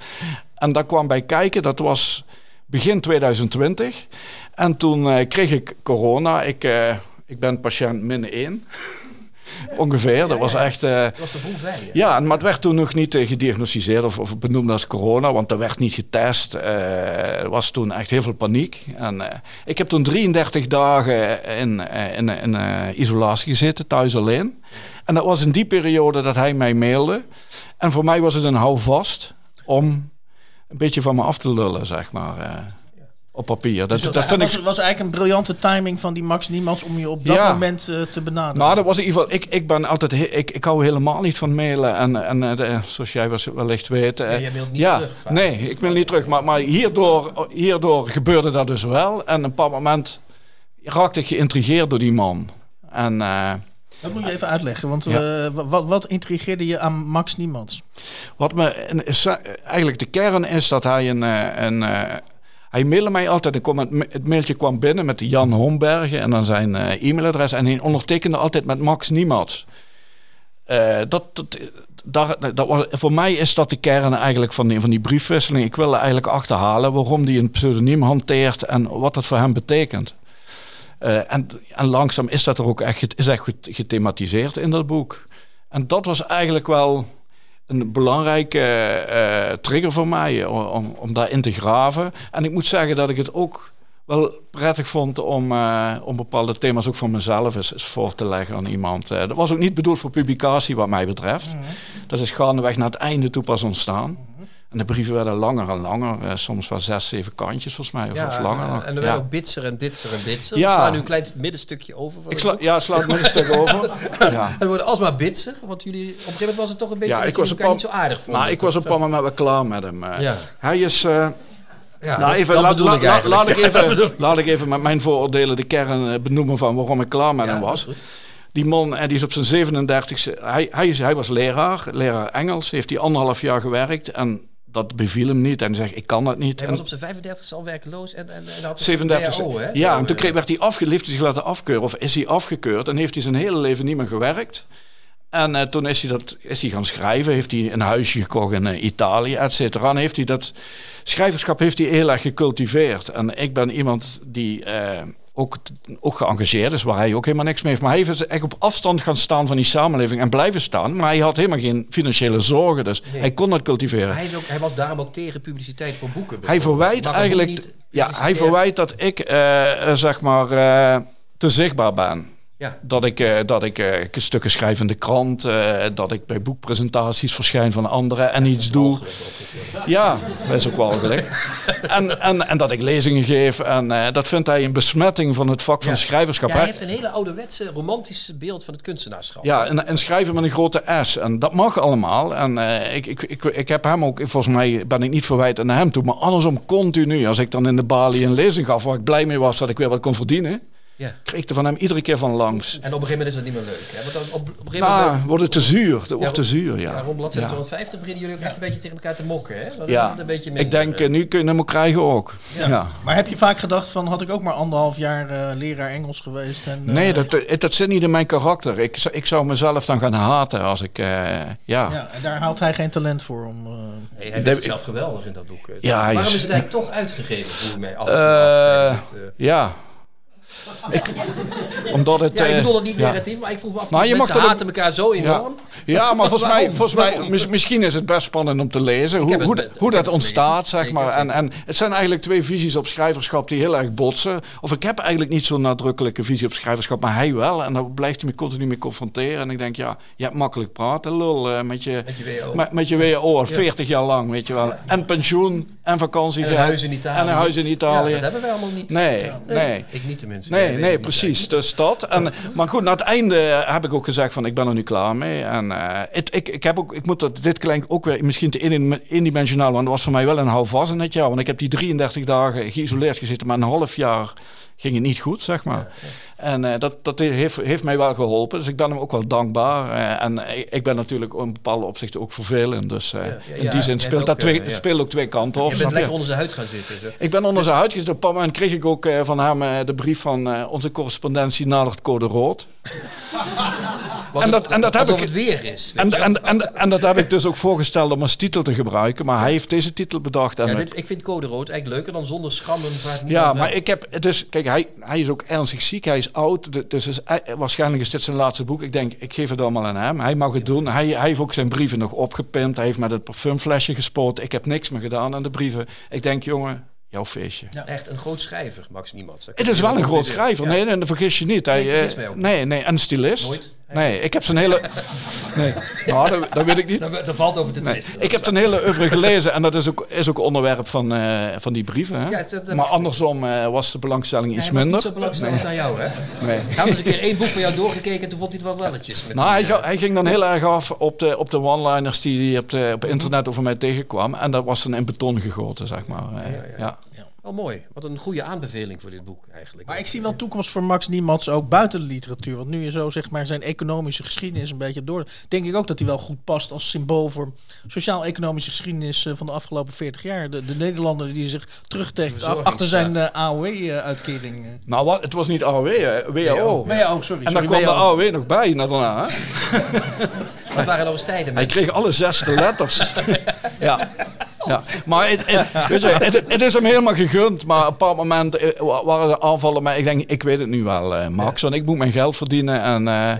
[SPEAKER 6] En daar kwam bij kijken, dat was begin 2020. En toen eh, kreeg ik corona. Ik, eh, ik ben patiënt min 1. Ongeveer. Dat was echt...
[SPEAKER 3] Dat was er vroeg bij.
[SPEAKER 6] ja, maar het werd toen nog niet gediagnosticeerd of, of benoemd als corona, want er werd niet getest. Er was toen echt heel veel paniek. En, ik heb toen 33 dagen in, in, in isolatie gezeten, thuis alleen. En dat was in die periode dat hij mij mailde. En voor mij was het een houvast om een beetje van me af te lullen, zeg maar. eh, op papier. Dat,
[SPEAKER 2] Dus
[SPEAKER 6] dat
[SPEAKER 2] dat
[SPEAKER 6] vind
[SPEAKER 2] was,
[SPEAKER 6] ik
[SPEAKER 2] was eigenlijk een briljante timing van die Max Niemands om je op dat
[SPEAKER 6] Ja.
[SPEAKER 2] moment eh, te benaderen.
[SPEAKER 6] Nou, dat was in ieder geval. Ik, ik ben altijd. he- Ik, ik hou helemaal niet van mailen. En, en eh, de- zoals jij wellicht weet.
[SPEAKER 3] Ja, jij mailt niet
[SPEAKER 6] ja,
[SPEAKER 3] terug vaak.
[SPEAKER 6] Nee, ik mail niet terug. Maar, maar hierdoor, hierdoor gebeurde dat dus wel. En op een bepaald moment raakte ik geïntrigeerd door die man. En eh,
[SPEAKER 2] Dat moet je even uitleggen, want
[SPEAKER 6] Ja.
[SPEAKER 2] eh, wat, wat intrigeerde je aan Max Niemands?
[SPEAKER 6] wat me eh, eigenlijk de kern is dat hij een. eh, een hij mailde mij altijd. Ik kwam het, ma- het mailtje kwam binnen met Jan Hombergen en dan zijn e-mailadres. En hij ondertekende altijd met Max Niemands. Dat, dat, daar, dat was, voor mij is dat de kern eigenlijk van die, van die briefwisseling. Ik wilde eigenlijk achterhalen waarom hij een pseudoniem hanteert en wat dat voor hem betekent. Eh, en, en langzaam is dat er ook echt, is echt goed gethematiseerd in dat boek. En dat was eigenlijk wel een belangrijke eh, trigger voor mij om, om daarin te graven. En ik moet zeggen dat ik het ook wel prettig vond om, eh, om bepaalde thema's ook voor mezelf eens, eens voor te leggen aan iemand. Eh, dat was ook niet bedoeld voor publicatie wat mij betreft. Dat is gaandeweg naar het einde toe pas ontstaan. En de brieven werden langer en langer. eh, soms wel zes, zeven kantjes volgens mij. Of, of langer nog.
[SPEAKER 3] en er
[SPEAKER 6] Ja.
[SPEAKER 3] werd ook bitser en bitser en bitser.
[SPEAKER 6] Ja.
[SPEAKER 3] We slaan nu een klein middenstukje over. Van
[SPEAKER 6] Ik
[SPEAKER 3] het
[SPEAKER 6] sla, ja, een stuk over. Ja.
[SPEAKER 3] Het wordt alsmaar bitser, want jullie op een gegeven moment was het toch een beetje
[SPEAKER 6] Ja, ik was een paar-
[SPEAKER 3] niet zo aardig vonden.
[SPEAKER 6] Maar ik was op een bepaald moment wel klaar met hem. eh.
[SPEAKER 3] Ja.
[SPEAKER 6] Hij is... eh,
[SPEAKER 3] Ja,
[SPEAKER 6] nou, even, laat,
[SPEAKER 3] ik
[SPEAKER 6] laat- ik even, laat ik even met mijn vooroordelen de kern benoemen van waarom ik klaar met hem was. Die man, en die is op zijn 37 hij, hij, is, hij was leraar, leraar Engels. Heeft hij anderhalf jaar gewerkt en dat beviel hem niet. En zegt, ik kan het niet.
[SPEAKER 3] Hij
[SPEAKER 6] En
[SPEAKER 3] was op zijn 35 al werkloos en, en, en had
[SPEAKER 6] 37
[SPEAKER 3] WHO, hè?
[SPEAKER 6] Ja,
[SPEAKER 3] Zo,
[SPEAKER 6] en toen kreeg, werd hij afge, heeft hij zich laten afkeuren of is hij afgekeurd en heeft hij zijn hele leven niet meer gewerkt. En eh, toen is hij, dat, is hij gaan schrijven, heeft hij een huisje gekocht in eh, Italië, et cetera. En heeft hij dat schrijverschap heeft hij heel erg gecultiveerd. En ik ben iemand die eh, ook, ook geëngageerd is, waar hij ook helemaal niks mee heeft. Maar hij is echt op afstand gaan staan van die samenleving en blijven staan. Maar hij had helemaal geen financiële zorgen, dus
[SPEAKER 3] Nee.
[SPEAKER 6] hij kon dat cultiveren.
[SPEAKER 3] Hij, is ook, hij was daarom ook tegen publiciteit voor boeken.
[SPEAKER 6] Hij verwijt eigenlijk, ja, hij verwijt dat ik, eh, eh, zeg maar, eh, te zichtbaar ben.
[SPEAKER 3] Ja.
[SPEAKER 6] Dat ik, eh, dat ik eh, stukken schrijf in de krant, eh, dat ik bij boekpresentaties verschijn van anderen en iets doe. Ja, dat is ook wel gelijk. En, en, en dat ik lezingen geef. En eh, dat vindt hij een besmetting van het vak van
[SPEAKER 3] Ja.
[SPEAKER 6] schrijverschap.
[SPEAKER 3] Ja, hij heeft een hele ouderwetse, romantisch beeld van het kunstenaarschap.
[SPEAKER 6] ja, en, en schrijven met een grote S. En dat mag allemaal. En eh, ik, ik, ik, ik heb hem ook, volgens mij ben ik niet verwijt naar hem toe. Maar andersom continu. Als ik dan in de balie een lezing gaf waar ik blij mee was dat ik weer wat kon verdienen.
[SPEAKER 3] Ja.
[SPEAKER 6] Kreeg ik er van hem iedere keer van langs.
[SPEAKER 3] En op een gegeven moment is dat niet meer leuk. Hè? Want dan op, op een gegeven moment...
[SPEAKER 6] Nou, wordt het te zuur. Dat wordt
[SPEAKER 3] Ja,
[SPEAKER 6] te zuur,
[SPEAKER 3] Ja,
[SPEAKER 6] ja.
[SPEAKER 3] rond bladzijde
[SPEAKER 6] Ja.
[SPEAKER 3] 250 beginnen jullie ook echt een beetje tegen elkaar te mokken. Hè? Dat
[SPEAKER 6] Ja.
[SPEAKER 3] een beetje
[SPEAKER 6] Ik denk,
[SPEAKER 3] eh,
[SPEAKER 6] nu kun je hem ook krijgen ook. Ja.
[SPEAKER 2] Maar heb je vaak gedacht van, had ik ook maar anderhalf jaar eh, leraar Engels geweest? En, eh,
[SPEAKER 6] Nee, dat, dat zit niet in mijn karakter. Ik, zou- ik zou mezelf dan gaan haten als ik... eh, ja.
[SPEAKER 2] Ja, en daar haalt hij geen talent voor om... eh,
[SPEAKER 3] Nee, hij vindt zichzelf geweldig in dat boek.
[SPEAKER 6] Ja,
[SPEAKER 3] Waarom
[SPEAKER 6] is-
[SPEAKER 3] het eigenlijk toch uitgegeven? Mij af. en toe af. Eh,
[SPEAKER 6] ja. Ik, omdat het...
[SPEAKER 3] ja, ik
[SPEAKER 6] eh,
[SPEAKER 3] bedoel dat niet
[SPEAKER 6] ja.
[SPEAKER 3] negatief, maar ik vroeg me af.
[SPEAKER 6] Nou, je mag
[SPEAKER 3] elkaar zo enorm.
[SPEAKER 6] Ja, maar volgens mij, volgens mij mis- misschien is het best spannend om te lezen. Hoe,
[SPEAKER 3] het
[SPEAKER 6] hoe, dat- hoe
[SPEAKER 3] het
[SPEAKER 6] ontstaat, zeg maar. En, en het zijn eigenlijk twee visies op schrijverschap die heel erg botsen. Of ik heb eigenlijk niet zo'n nadrukkelijke visie op schrijverschap, maar hij wel. En daar blijft hij me continu mee confronteren. En ik denk, ja, je hebt makkelijk praten, lul, eh, met je...
[SPEAKER 3] Met je WO.
[SPEAKER 6] Met, met je WO, 40 jaar lang, weet je wel. En pensioen, en vakantie.
[SPEAKER 3] En een huis in Italië.
[SPEAKER 6] En een huis in Italië.
[SPEAKER 3] Ja, dat hebben wij allemaal niet.
[SPEAKER 6] Nee,
[SPEAKER 3] Ja,
[SPEAKER 6] nee.
[SPEAKER 3] Ik niet tenminste.
[SPEAKER 6] Nee, nee, precies. Dus, dat. En, maar goed, na het einde heb ik ook gezegd van ik ben er nu klaar mee. En eh, het, ik, ik, heb ook, ik moet dat, dit klinkt ook weer misschien te in- indimensionaal, want dat was voor mij wel een houvast in het jaar. Want ik heb die 33 dagen geïsoleerd gezeten, maar een half jaar ging het niet goed, zeg maar. En eh, dat, dat heeft, heeft mij wel geholpen. Dus ik ben hem ook wel dankbaar. Eh, en ik, ik ben natuurlijk in bepaalde opzichten ook vervelend. Dus eh,
[SPEAKER 3] Ja, ja,
[SPEAKER 6] in die zin speelt dat twee, speelt ook twee kanten op.
[SPEAKER 3] Je bent lekker onder zijn huid gaan zitten. Zo.
[SPEAKER 6] Ik ben onder zijn huid gezet. Op een moment kreeg ik ook van hem de brief van onze correspondentie nadert code rood. En dat- en dat heb ik-
[SPEAKER 3] het weer is.
[SPEAKER 6] En, en, en, en dat heb ik dus ook voorgesteld om als titel te gebruiken. Maar hij heeft deze titel bedacht. En
[SPEAKER 3] ja, dit, ik vind code rood eigenlijk leuker dan zonder schrammen. niemand
[SPEAKER 6] ja,
[SPEAKER 3] wel.
[SPEAKER 6] maar ik heb dus, kijk, hij, hij is ook ernstig ziek, hij is oud, dus is, hij- waarschijnlijk is dit zijn laatste boek. Ik denk, ik geef het allemaal aan hem. Hij mag het doen. Hij, hij heeft ook zijn brieven nog opgepimpt. Hij heeft met het parfumflesje gespoten. Ik heb niks meer gedaan aan de brieven. Ik denk, jongen, jouw feestje.
[SPEAKER 3] Echt een groot schrijver, Max Niemands. Dat
[SPEAKER 6] Het is wel een groot schrijver.
[SPEAKER 3] Ja.
[SPEAKER 6] Nee, nee, dat vergis je niet. Hij,
[SPEAKER 3] Nee,
[SPEAKER 6] eh,
[SPEAKER 3] mij ook niet.
[SPEAKER 6] nee, nee, en een stylist.
[SPEAKER 3] Nooit.
[SPEAKER 6] Nee, ik heb zijn hele. Nee, nou, dat, dat weet ik niet.
[SPEAKER 3] Daar, daar valt over te
[SPEAKER 6] Nee,
[SPEAKER 3] twisten.
[SPEAKER 6] ik heb zijn hele oeuvre gelezen en dat is ook, is ook onderwerp van, eh, van die brieven. Hè?
[SPEAKER 3] Ja, dat- dat-
[SPEAKER 6] maar andersom eh, was de belangstelling iets minder.
[SPEAKER 3] niet zo belangstellend aan jou, hè?
[SPEAKER 6] Nee.
[SPEAKER 3] Hij had eens een keer één boek van jou doorgekeken en toen vond hij het wel welletjes. Met
[SPEAKER 6] Nou,
[SPEAKER 3] die,
[SPEAKER 6] ga- hij ging dan heel erg af op de, op de one-liners die hij op, de, op internet over mij tegenkwam. En dat was dan in beton gegoten, zeg maar. Eh, ja.
[SPEAKER 3] eh, Wel mooi. Wat een goede aanbeveling voor dit boek eigenlijk.
[SPEAKER 2] Maar ik zie wel toekomst voor Max Niemands ook buiten de literatuur. Want nu je zo zeg maar zijn economische geschiedenis een beetje door. Denk ik ook dat hij wel goed past als symbool voor sociaal-economische geschiedenis eh, van de afgelopen 40 jaar. De, de Nederlander die zich terugtrekt achter zijn eh, AOW-uitkering.
[SPEAKER 6] Nou, wat, het was niet AOW, hè, WHO.
[SPEAKER 2] WO, sorry.
[SPEAKER 6] En daar
[SPEAKER 2] sorry,
[SPEAKER 6] kwam de. AOW nog bij na daarna.
[SPEAKER 3] Dat waren nog eens tijden.
[SPEAKER 6] Hij kreeg alle zesde letters. ja. ja. Maar het, het, weet je, het, het is hem helemaal gegund. Maar op een bepaald moment eh, wa- waren er aanvallen. Maar ik denk, ik weet het nu wel, eh, Max. Want ik moet mijn geld verdienen. En, eh,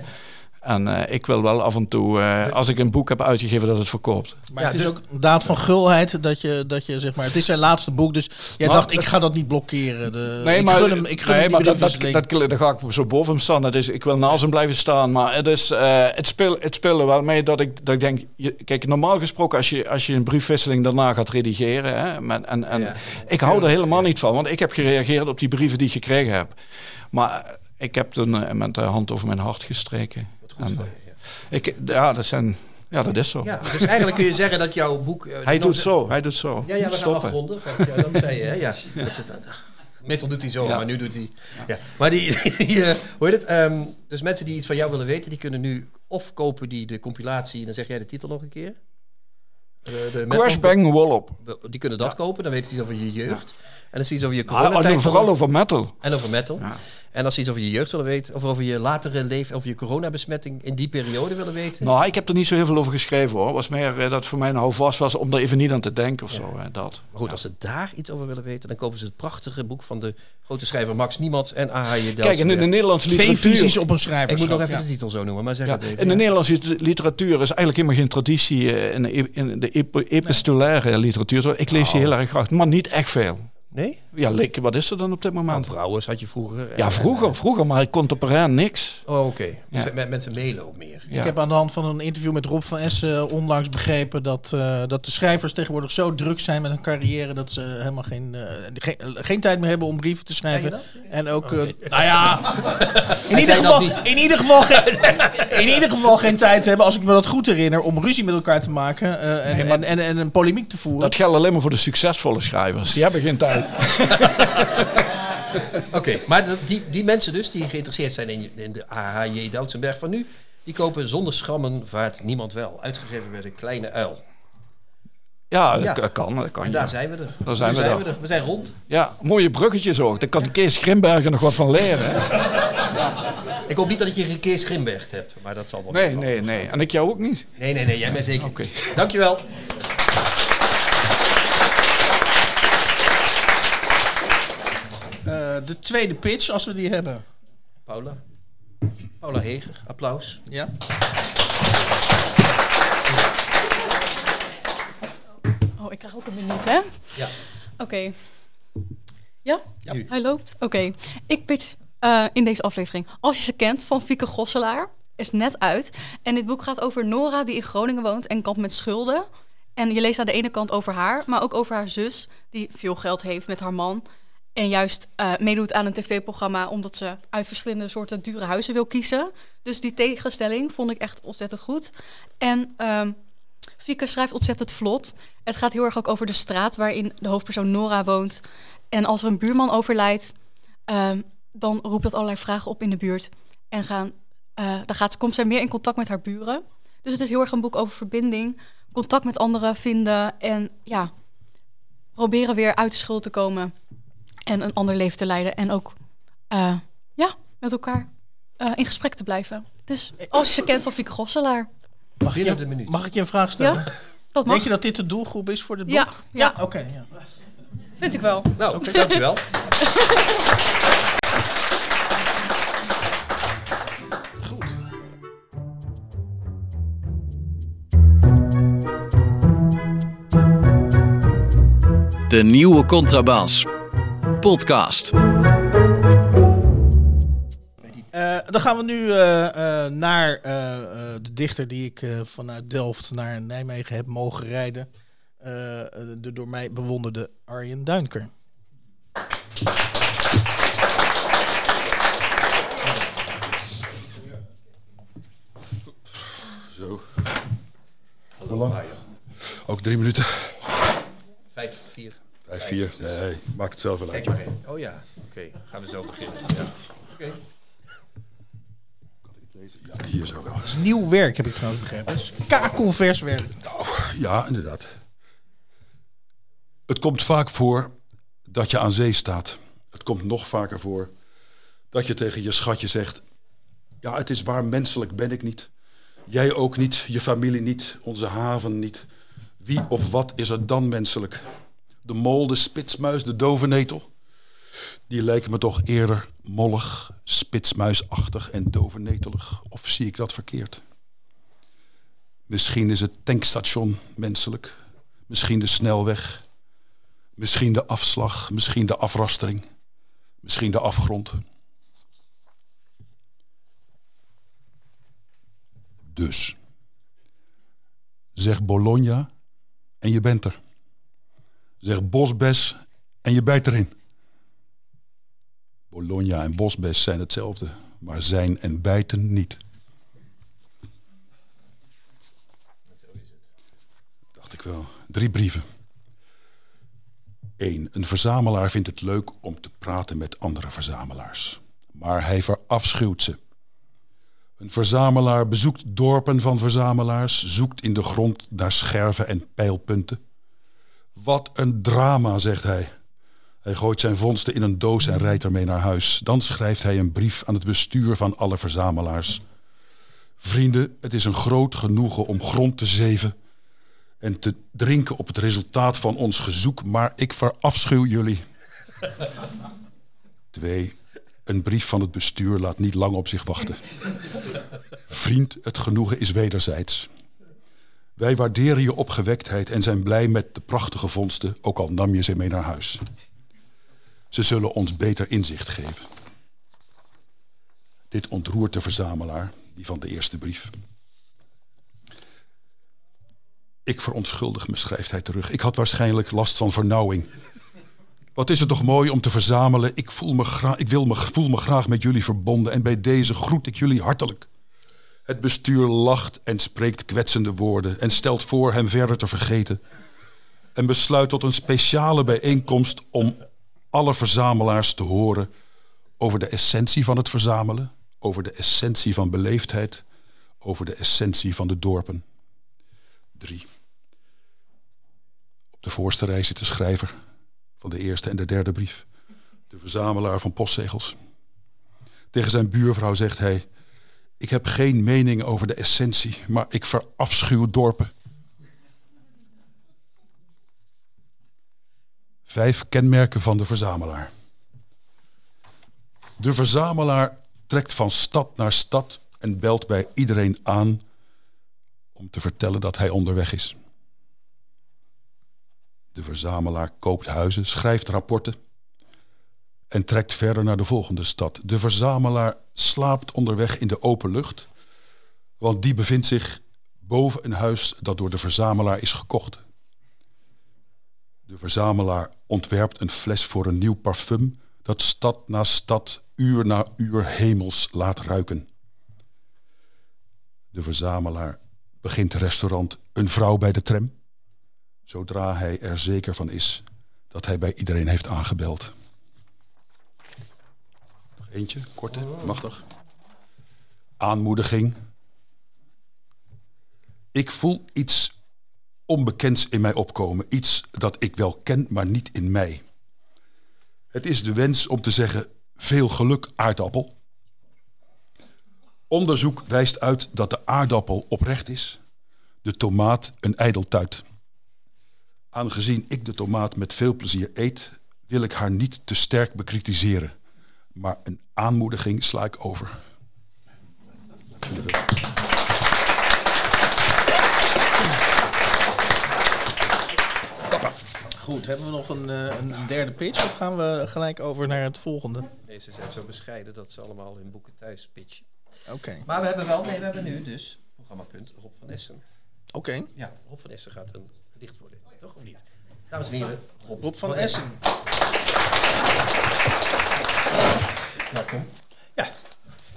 [SPEAKER 6] en eh, ik wil wel af en toe, eh, als ik een boek heb uitgegeven, dat het verkoopt.
[SPEAKER 2] Maar
[SPEAKER 3] Ja,
[SPEAKER 2] het is
[SPEAKER 3] dus-
[SPEAKER 2] ook een daad van gulheid dat je, dat je zeg maar. Het is zijn laatste boek, dus jij
[SPEAKER 6] Maar
[SPEAKER 2] dacht ik ga dat niet blokkeren. De,
[SPEAKER 6] Nee,
[SPEAKER 2] ik
[SPEAKER 6] maar,
[SPEAKER 2] gun hem, ik gun
[SPEAKER 6] nee,
[SPEAKER 2] hem
[SPEAKER 6] maar dat, dat,
[SPEAKER 2] briefwisseling.
[SPEAKER 6] dat, daar ga ik zo boven hem staan. Dat is, ik wil naast hem blijven staan. Maar het, is, eh, het, speel, het speelde wel mee dat ik, dat ik denk... Je, kijk, normaal gesproken als je, als je een briefwisseling daarna gaat redigeren... Hè, met, en, en, ik hou er helemaal niet van. Want ik heb gereageerd op die brieven die ik gekregen heb. Maar ik heb toen met de hand over mijn hart gestreken. En, ik, ja, dat zijn... Ja, dat is zo.
[SPEAKER 3] Ja, dus eigenlijk kun je zeggen dat jouw boek... eh,
[SPEAKER 6] Hij doet zo, hij doet zo.
[SPEAKER 3] Ja, ja, we gaan afronden. Van, ja, dat zei je, hè? Ja. Dat- Meestal doet hij zo,
[SPEAKER 6] Ja.
[SPEAKER 3] maar nu doet hij... Ja. Maar die, die eh, hoe heet het? Ehm, dus mensen die iets van jou willen weten, die kunnen nu of kopen die de compilatie, dan zeg jij de titel nog een keer. De, de
[SPEAKER 6] Crash Bang Wallop.
[SPEAKER 3] Die kunnen dat kopen, dan weten ze iets over je jeugd. En dan zien ze over je
[SPEAKER 6] Ah,
[SPEAKER 3] coronatijd.
[SPEAKER 6] en vooral over metal.
[SPEAKER 3] En over metal. En als ze iets over je jeugd willen weten, of over je latere leven, over je coronabesmetting in die periode willen weten.
[SPEAKER 6] Nou, ik heb er niet zo heel veel over geschreven hoor. Het was meer eh, dat het voor mij een houvast was om er even niet aan te denken of zo. Hè, dat.
[SPEAKER 3] Maar goed, als ze daar iets over willen weten, dan kopen ze het prachtige boek van de grote schrijver Max Niemands en A.H.J.
[SPEAKER 6] Kijk, en in de Nederlandse
[SPEAKER 2] Twee
[SPEAKER 6] literatuur...
[SPEAKER 2] visies op een
[SPEAKER 3] Ik
[SPEAKER 2] schrijverschap.
[SPEAKER 3] moet nog even
[SPEAKER 2] ja.
[SPEAKER 3] de titel zo noemen, maar zeg
[SPEAKER 6] Ja,
[SPEAKER 3] het even.
[SPEAKER 6] in de
[SPEAKER 3] ja.
[SPEAKER 6] Nederlandse lit- literatuur is eigenlijk helemaal geen traditie eh, in de, e- in de epi- epistolaire literatuur. Ik lees die
[SPEAKER 3] Nou.
[SPEAKER 6] heel erg graag, maar niet echt veel.
[SPEAKER 3] Nee?
[SPEAKER 6] Ja, Lik, wat is er dan op dit
[SPEAKER 3] Nou,
[SPEAKER 6] moment?
[SPEAKER 3] Brouwers had je vroeger.
[SPEAKER 6] Ja, vroeger, vroeger, maar contemporain niks.
[SPEAKER 3] Oh, oké.
[SPEAKER 6] Ja.
[SPEAKER 3] met mensen mailen ook meer.
[SPEAKER 6] Ja.
[SPEAKER 2] Ik heb aan de hand van een interview met Rob van Essen onlangs begrepen dat, eh, dat de schrijvers tegenwoordig zo druk zijn met hun carrière dat ze helemaal geen, eh, geen, geen tijd meer hebben om brieven te schrijven. En ook, eh, nou ja, in ieder, geval,
[SPEAKER 3] niet.
[SPEAKER 2] in, ieder geval geen, in ieder geval geen tijd hebben, als ik me dat goed herinner, om ruzie met elkaar te maken eh, en,
[SPEAKER 6] Nee, maar-
[SPEAKER 2] en, en, en een polemiek te voeren.
[SPEAKER 6] Dat geldt alleen maar voor de succesvolle schrijvers. Die hebben geen tijd.
[SPEAKER 3] Oké, maar die, die mensen dus die geïnteresseerd zijn in, in de AHJ Doutsenberg van nu, die kopen zonder schrammen vaart niemand wel. Uitgegeven bij de Kleine Uil.
[SPEAKER 6] Ja,
[SPEAKER 3] Ja.
[SPEAKER 6] dat kan. Dat kan
[SPEAKER 3] En
[SPEAKER 6] ja.
[SPEAKER 3] daar zijn we er.
[SPEAKER 6] Daar zijn
[SPEAKER 3] Nu
[SPEAKER 6] we er.
[SPEAKER 3] We zijn rond.
[SPEAKER 6] Ja, mooie bruggetjes ook. Daar kan Kees Grimbergen nog wat van leren. hè?
[SPEAKER 3] Ik hoop niet dat ik je een Kees Grimberg heb, maar dat zal wel
[SPEAKER 6] Nee, nee, nee. En ik jou ook niet.
[SPEAKER 3] Nee, nee, nee, jij bent zeker.
[SPEAKER 6] Oké.
[SPEAKER 3] Dankjewel.
[SPEAKER 2] Eh, de tweede pitch, als we die hebben.
[SPEAKER 3] Paula. Paula Heger, applaus.
[SPEAKER 2] Ja?
[SPEAKER 7] Oh, ik krijg ook een minuut, hè?
[SPEAKER 3] Ja.
[SPEAKER 7] Oké. Ja?
[SPEAKER 3] Ja. Nu.
[SPEAKER 7] Hij loopt? Oké. Ik pitch eh, in deze aflevering. Als je ze kent, van Fieke Gosselaar. Is net uit. En dit boek gaat over Nora, die in Groningen woont en kampt met schulden. En je leest aan de ene kant over haar, maar ook over haar zus, die veel geld heeft met haar man. En juist eh, meedoet aan een tv-programma omdat ze uit verschillende soorten dure huizen wil kiezen. Dus die tegenstelling vond ik echt ontzettend goed. En ehm Fieke schrijft ontzettend vlot. Het gaat heel erg ook over de straat waarin de hoofdpersoon Nora woont. En als er een buurman overlijdt, ehm, dan roept dat allerlei vragen op in de buurt. En gaan, eh, dan gaat, komt zij meer in contact met haar buren. Dus het is heel erg een boek over verbinding, contact met anderen vinden en ja, proberen weer uit de schuld te komen en een ander leven te leiden. En ook eh, ja, met elkaar eh, in gesprek te blijven. Dus als je ze kent van Fieke Gosselaar.
[SPEAKER 2] Mag je,
[SPEAKER 3] de minuut.
[SPEAKER 2] mag ik je een vraag stellen?
[SPEAKER 7] Ja, dat mag.
[SPEAKER 2] Denk je dat dit de doelgroep is voor dit boek?
[SPEAKER 7] Ja, ja.
[SPEAKER 2] Oké, ja.
[SPEAKER 7] Vind ik wel.
[SPEAKER 3] Nou, dankjewel.
[SPEAKER 1] De nieuwe Contrabas. Podcast.
[SPEAKER 2] Eh, dan gaan we nu eh, eh, naar eh, eh, de dichter die ik eh, vanuit Delft naar Nijmegen heb mogen rijden. De door mij bewonderde Arjen Duinker.
[SPEAKER 8] Zo. Hoe lang? Ook drie minuten.
[SPEAKER 3] Vijf, vier.
[SPEAKER 8] Vijf, vier. Nee, maak het zelf wel uit.
[SPEAKER 3] Kijk maar in. Oh ja, oké. Gaan we zo beginnen. Ja. Oké.
[SPEAKER 8] Ja, hier zo wel.
[SPEAKER 2] Dat is nieuw werk, heb ik trouwens begrepen. Het is kakelvers werk.
[SPEAKER 8] Nou, ja, inderdaad. Het komt vaak voor dat je aan zee staat. Het komt nog vaker voor dat je tegen je schatje zegt... Ja, het is waar, menselijk ben ik niet. Jij ook niet, je familie niet, onze haven niet. Wie of wat is er dan menselijk? De mol, de spitsmuis, de dovenetel? Die lijken me toch eerder mollig, spitsmuisachtig en dovenetelig. Of zie ik dat verkeerd? Misschien is het tankstation menselijk. Misschien de snelweg. Misschien de afslag. Misschien de afrastering. Misschien de afgrond. Dus. Zeg Bologna en je bent er. Zeg bosbes en je bijt erin. Bologna en bosbes zijn hetzelfde, maar zijn en bijten niet. Dacht ik wel. Drie brieven. Eén, een verzamelaar vindt het leuk om te praten met andere verzamelaars. Maar hij verafschuwt ze. Een verzamelaar bezoekt dorpen van verzamelaars, zoekt in de grond naar scherven en pijlpunten. Wat een drama, zegt hij. Hij gooit zijn vondsten in een doos en rijdt ermee naar huis. Dan schrijft hij een brief aan het bestuur van alle verzamelaars. Vrienden, het is een groot genoegen om grond te zeven en te drinken op het resultaat van ons gezoek, maar ik verafschuw jullie. Twee, een brief van het bestuur laat niet lang op zich wachten. Vriend, het genoegen is wederzijds. Wij waarderen je opgewektheid en zijn blij met de prachtige vondsten, ook al nam je ze mee naar huis. Ze zullen ons beter inzicht geven. Dit ontroert de verzamelaar, die van de eerste brief. Ik verontschuldig me, schrijft hij terug. Ik had waarschijnlijk last van vernauwing. Wat is het toch mooi om te verzamelen. Ik, voel me, ik wil me, voel me graag met jullie verbonden en bij deze groet ik jullie hartelijk. Het bestuur lacht en spreekt kwetsende woorden en stelt voor hem verder te vergeten. En besluit tot een speciale bijeenkomst om alle verzamelaars te horen over de essentie van het verzamelen, over de essentie van beleefdheid, over de essentie van de dorpen. Drie. Op de voorste rij zit de schrijver van de eerste en de derde brief. De verzamelaar van postzegels. Tegen zijn buurvrouw zegt hij... Ik heb geen mening over de essentie, maar ik verafschuw dorpen. Vijf kenmerken van de verzamelaar. De verzamelaar trekt van stad naar stad en belt bij iedereen aan om te vertellen dat hij onderweg is. De verzamelaar koopt huizen, schrijft rapporten en trekt verder naar de volgende stad. De verzamelaar slaapt onderweg in de open lucht, want die bevindt zich boven een huis dat door de verzamelaar is gekocht. De verzamelaar ontwerpt een fles voor een nieuw parfum dat stad na stad, uur na uur hemels laat ruiken. De verzamelaar begint restaurant Een vrouw bij de tram, zodra hij er zeker van is dat hij bij iedereen heeft aangebeld. Eentje, korte, machtig. Aanmoediging. Ik voel iets onbekends in mij opkomen. Iets dat ik wel ken, maar niet in mij. Het is de wens om te zeggen: veel geluk, aardappel. Onderzoek wijst uit dat de aardappel oprecht is, de tomaat een ijdeltuit. Aangezien ik de tomaat met veel plezier eet, wil ik haar niet te sterk bekritiseren. Maar een aanmoediging sla ik over.
[SPEAKER 2] Goed, hebben we nog een, eh, een derde pitch of gaan we gelijk over naar het volgende?
[SPEAKER 3] Deze zijn zo bescheiden dat ze allemaal hun boeken thuis pitchen.
[SPEAKER 2] Oké.
[SPEAKER 3] Maar we hebben wel, nee, we hebben nu dus programmapunt Rob van Essen.
[SPEAKER 2] Oké.
[SPEAKER 3] Ja, Rob van Essen gaat een gedicht voorlezen, toch of niet? Dames en heren, Rob,
[SPEAKER 2] van Essen.
[SPEAKER 3] Welkom.
[SPEAKER 5] Ja.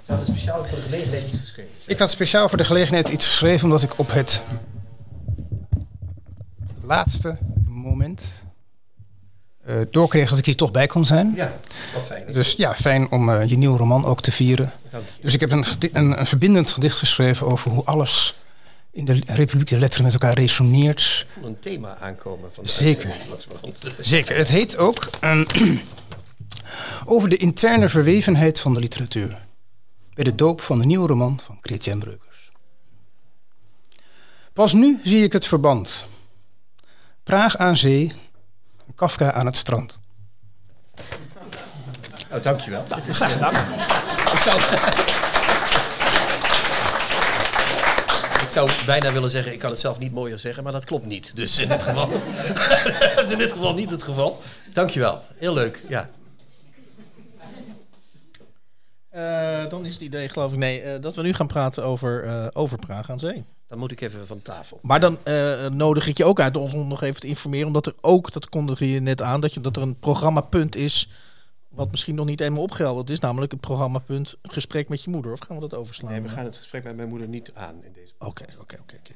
[SPEAKER 3] Ze had speciaal voor de gelegenheid iets geschreven.
[SPEAKER 5] Ik had speciaal voor de gelegenheid iets geschreven omdat ik op het laatste moment eh, doorkreeg dat ik hier toch bij kon zijn.
[SPEAKER 3] Ja, wat fijn.
[SPEAKER 5] Dus ja, fijn om eh, je nieuwe roman ook te vieren.
[SPEAKER 3] Dank je.
[SPEAKER 5] Dus ik heb een, een, een verbindend gedicht geschreven over hoe alles in de Republiek der Letteren met elkaar resoneert.
[SPEAKER 3] Ik voel een thema aankomen van de
[SPEAKER 5] Zeker. Zeker. Het heet ook ehm, over de interne verwevenheid van de literatuur. Bij de doop van de nieuwe roman van Chrétien Breukers. Pas nu zie ik het verband. Praag aan zee, Kafka aan het strand.
[SPEAKER 3] Oh, dankjewel. Dat is,
[SPEAKER 5] Graag gedaan.
[SPEAKER 3] ik, zou, zou bijna willen zeggen, ik kan het zelf niet mooier zeggen, maar dat klopt niet. Dus in dit geval, dat is in dit geval niet het geval. Dankjewel. Heel leuk. Ja.
[SPEAKER 2] Eh, dan is het idee, geloof ik, nee, eh, dat we nu gaan praten over, eh over Praag aan Zee.
[SPEAKER 3] Dan moet ik even van tafel.
[SPEAKER 2] Maar dan nodig ik je ook uit om nog even te informeren, omdat er ook, dat kondigde je net aan, dat, je, dat er een programmapunt is, wat misschien nog niet eenmaal opgehelderd is, namelijk het programmapunt gesprek met je moeder. Of gaan we dat overslaan?
[SPEAKER 3] Nee, we gaan het gesprek met mijn moeder niet aan in deze.
[SPEAKER 2] Oké, oké, oké. oké.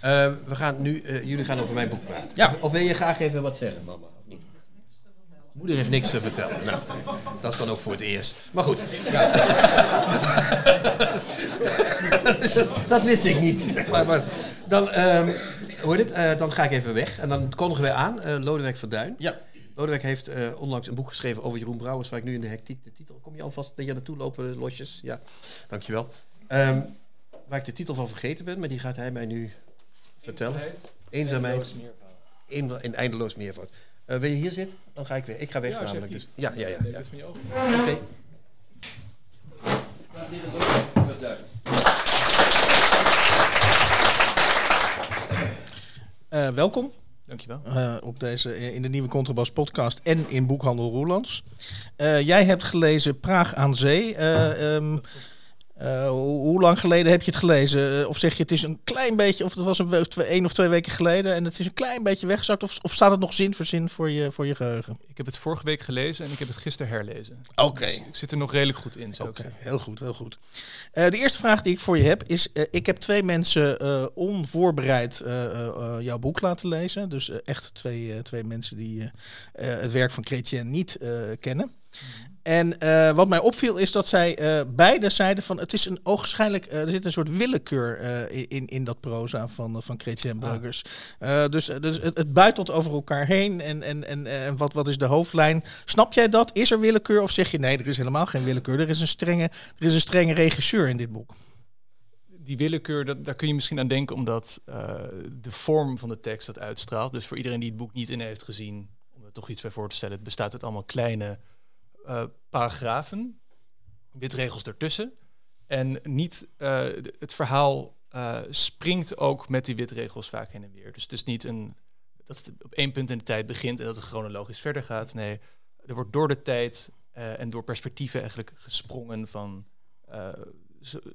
[SPEAKER 3] Eh, we gaan nu, eh, jullie gaan over mijn boek praten.
[SPEAKER 2] Ja.
[SPEAKER 3] Of, of wil je graag even wat zeggen, mama? Of niet? Moeder heeft niks te vertellen. Nou, dat is dan ook voor het eerst. Maar goed. dat wist ik niet. Maar, maar dan, ehm, hoe heet het? Eh, dan ga ik even weg. En dan kondigen wij aan, eh Lodewijk Verduin.
[SPEAKER 2] Ja.
[SPEAKER 3] Lodewijk heeft eh, onlangs een boek geschreven over Jeroen Brouwers, waar ik nu in de hectiek de titel... Kom je alvast dat je naartoe lopen, losjes? Ja, dankjewel. Ehm waar ik de titel van vergeten ben, maar die gaat hij mij nu vertellen. Eenzaamheid. Een, in eindeloos meervoud. Eh, wil je hier zitten? Dan ga ik weer. Ik ga weg namelijk. Dus. Ja, ja, ja. ja. Oké.
[SPEAKER 2] Eh, welkom.
[SPEAKER 9] Dankjewel.
[SPEAKER 2] eh, op deze, in de nieuwe Contrabas podcast en in Boekhandel Roelands. Eh, jij hebt gelezen Praag aan Zee. Eh, ehm, eh, hoe, hoe lang geleden heb je het gelezen? Eh, of zeg je het is een klein beetje, of het was een, we- twee, één of twee weken geleden en het is een klein beetje weggezakt? Of, of staat het nog zin voor zin voor je, voor je geheugen?
[SPEAKER 9] Ik heb het vorige week gelezen en ik heb het gisteren herlezen.
[SPEAKER 2] Oké.
[SPEAKER 9] Ik zit er nog redelijk goed in,
[SPEAKER 2] Oké, heel goed, heel goed. Eh, de eerste vraag die ik voor je heb is: ik heb twee mensen onvoorbereid jouw boek laten lezen. Dus echt twee, twee mensen die het werk van Chrétien niet kennen. En eh, wat mij opviel is dat zij eh, beide zeiden van het is een ogenschijnlijk, eh, er zit een soort willekeur in, in dat proza van, van Bruggers. Eh, dus dus het, het buitelt over elkaar heen en, en, en, en wat, wat is de hoofdlijn? Snap jij dat? Is er willekeur of zeg je nee, er is helemaal geen willekeur. Er is een strenge, er is een strenge regisseur in dit boek.
[SPEAKER 9] Die willekeur, dat, daar kun je misschien aan denken omdat de vorm van de tekst dat uitstraalt. Dus voor iedereen die het boek niet in heeft gezien, om er toch iets bij voor te stellen, het bestaat uit allemaal kleine eh, paragrafen, witregels ertussen. En niet, eh, het verhaal eh, springt ook met die witregels vaak heen en weer. Dus het is niet een, dat het op één punt in de tijd begint en dat het chronologisch verder gaat. Nee, er wordt door de tijd en door perspectieven eigenlijk gesprongen van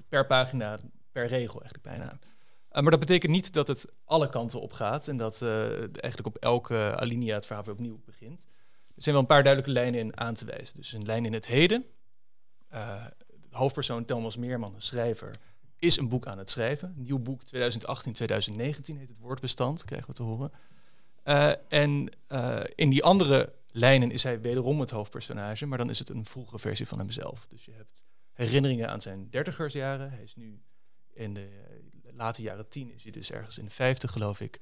[SPEAKER 9] per pagina, per regel eigenlijk bijna. Maar dat betekent niet dat het alle kanten op gaat en dat eigenlijk op elke alinea het verhaal weer opnieuw begint. Er zijn wel een paar duidelijke lijnen in aan te wijzen. Dus een lijn in het heden. Uh, de hoofdpersoon Thomas Meerman, een schrijver, is een boek aan het schrijven. Nieuw boek 2018-2019 heet het woordbestand, krijgen we te horen. Uh, en uh, in die andere lijnen is hij wederom het hoofdpersonage, maar dan is het een vroege versie van hemzelf. Dus je hebt herinneringen aan zijn dertigersjaren. Hij is nu in de late jaren tien, is hij dus ergens in de vijftig geloof ik.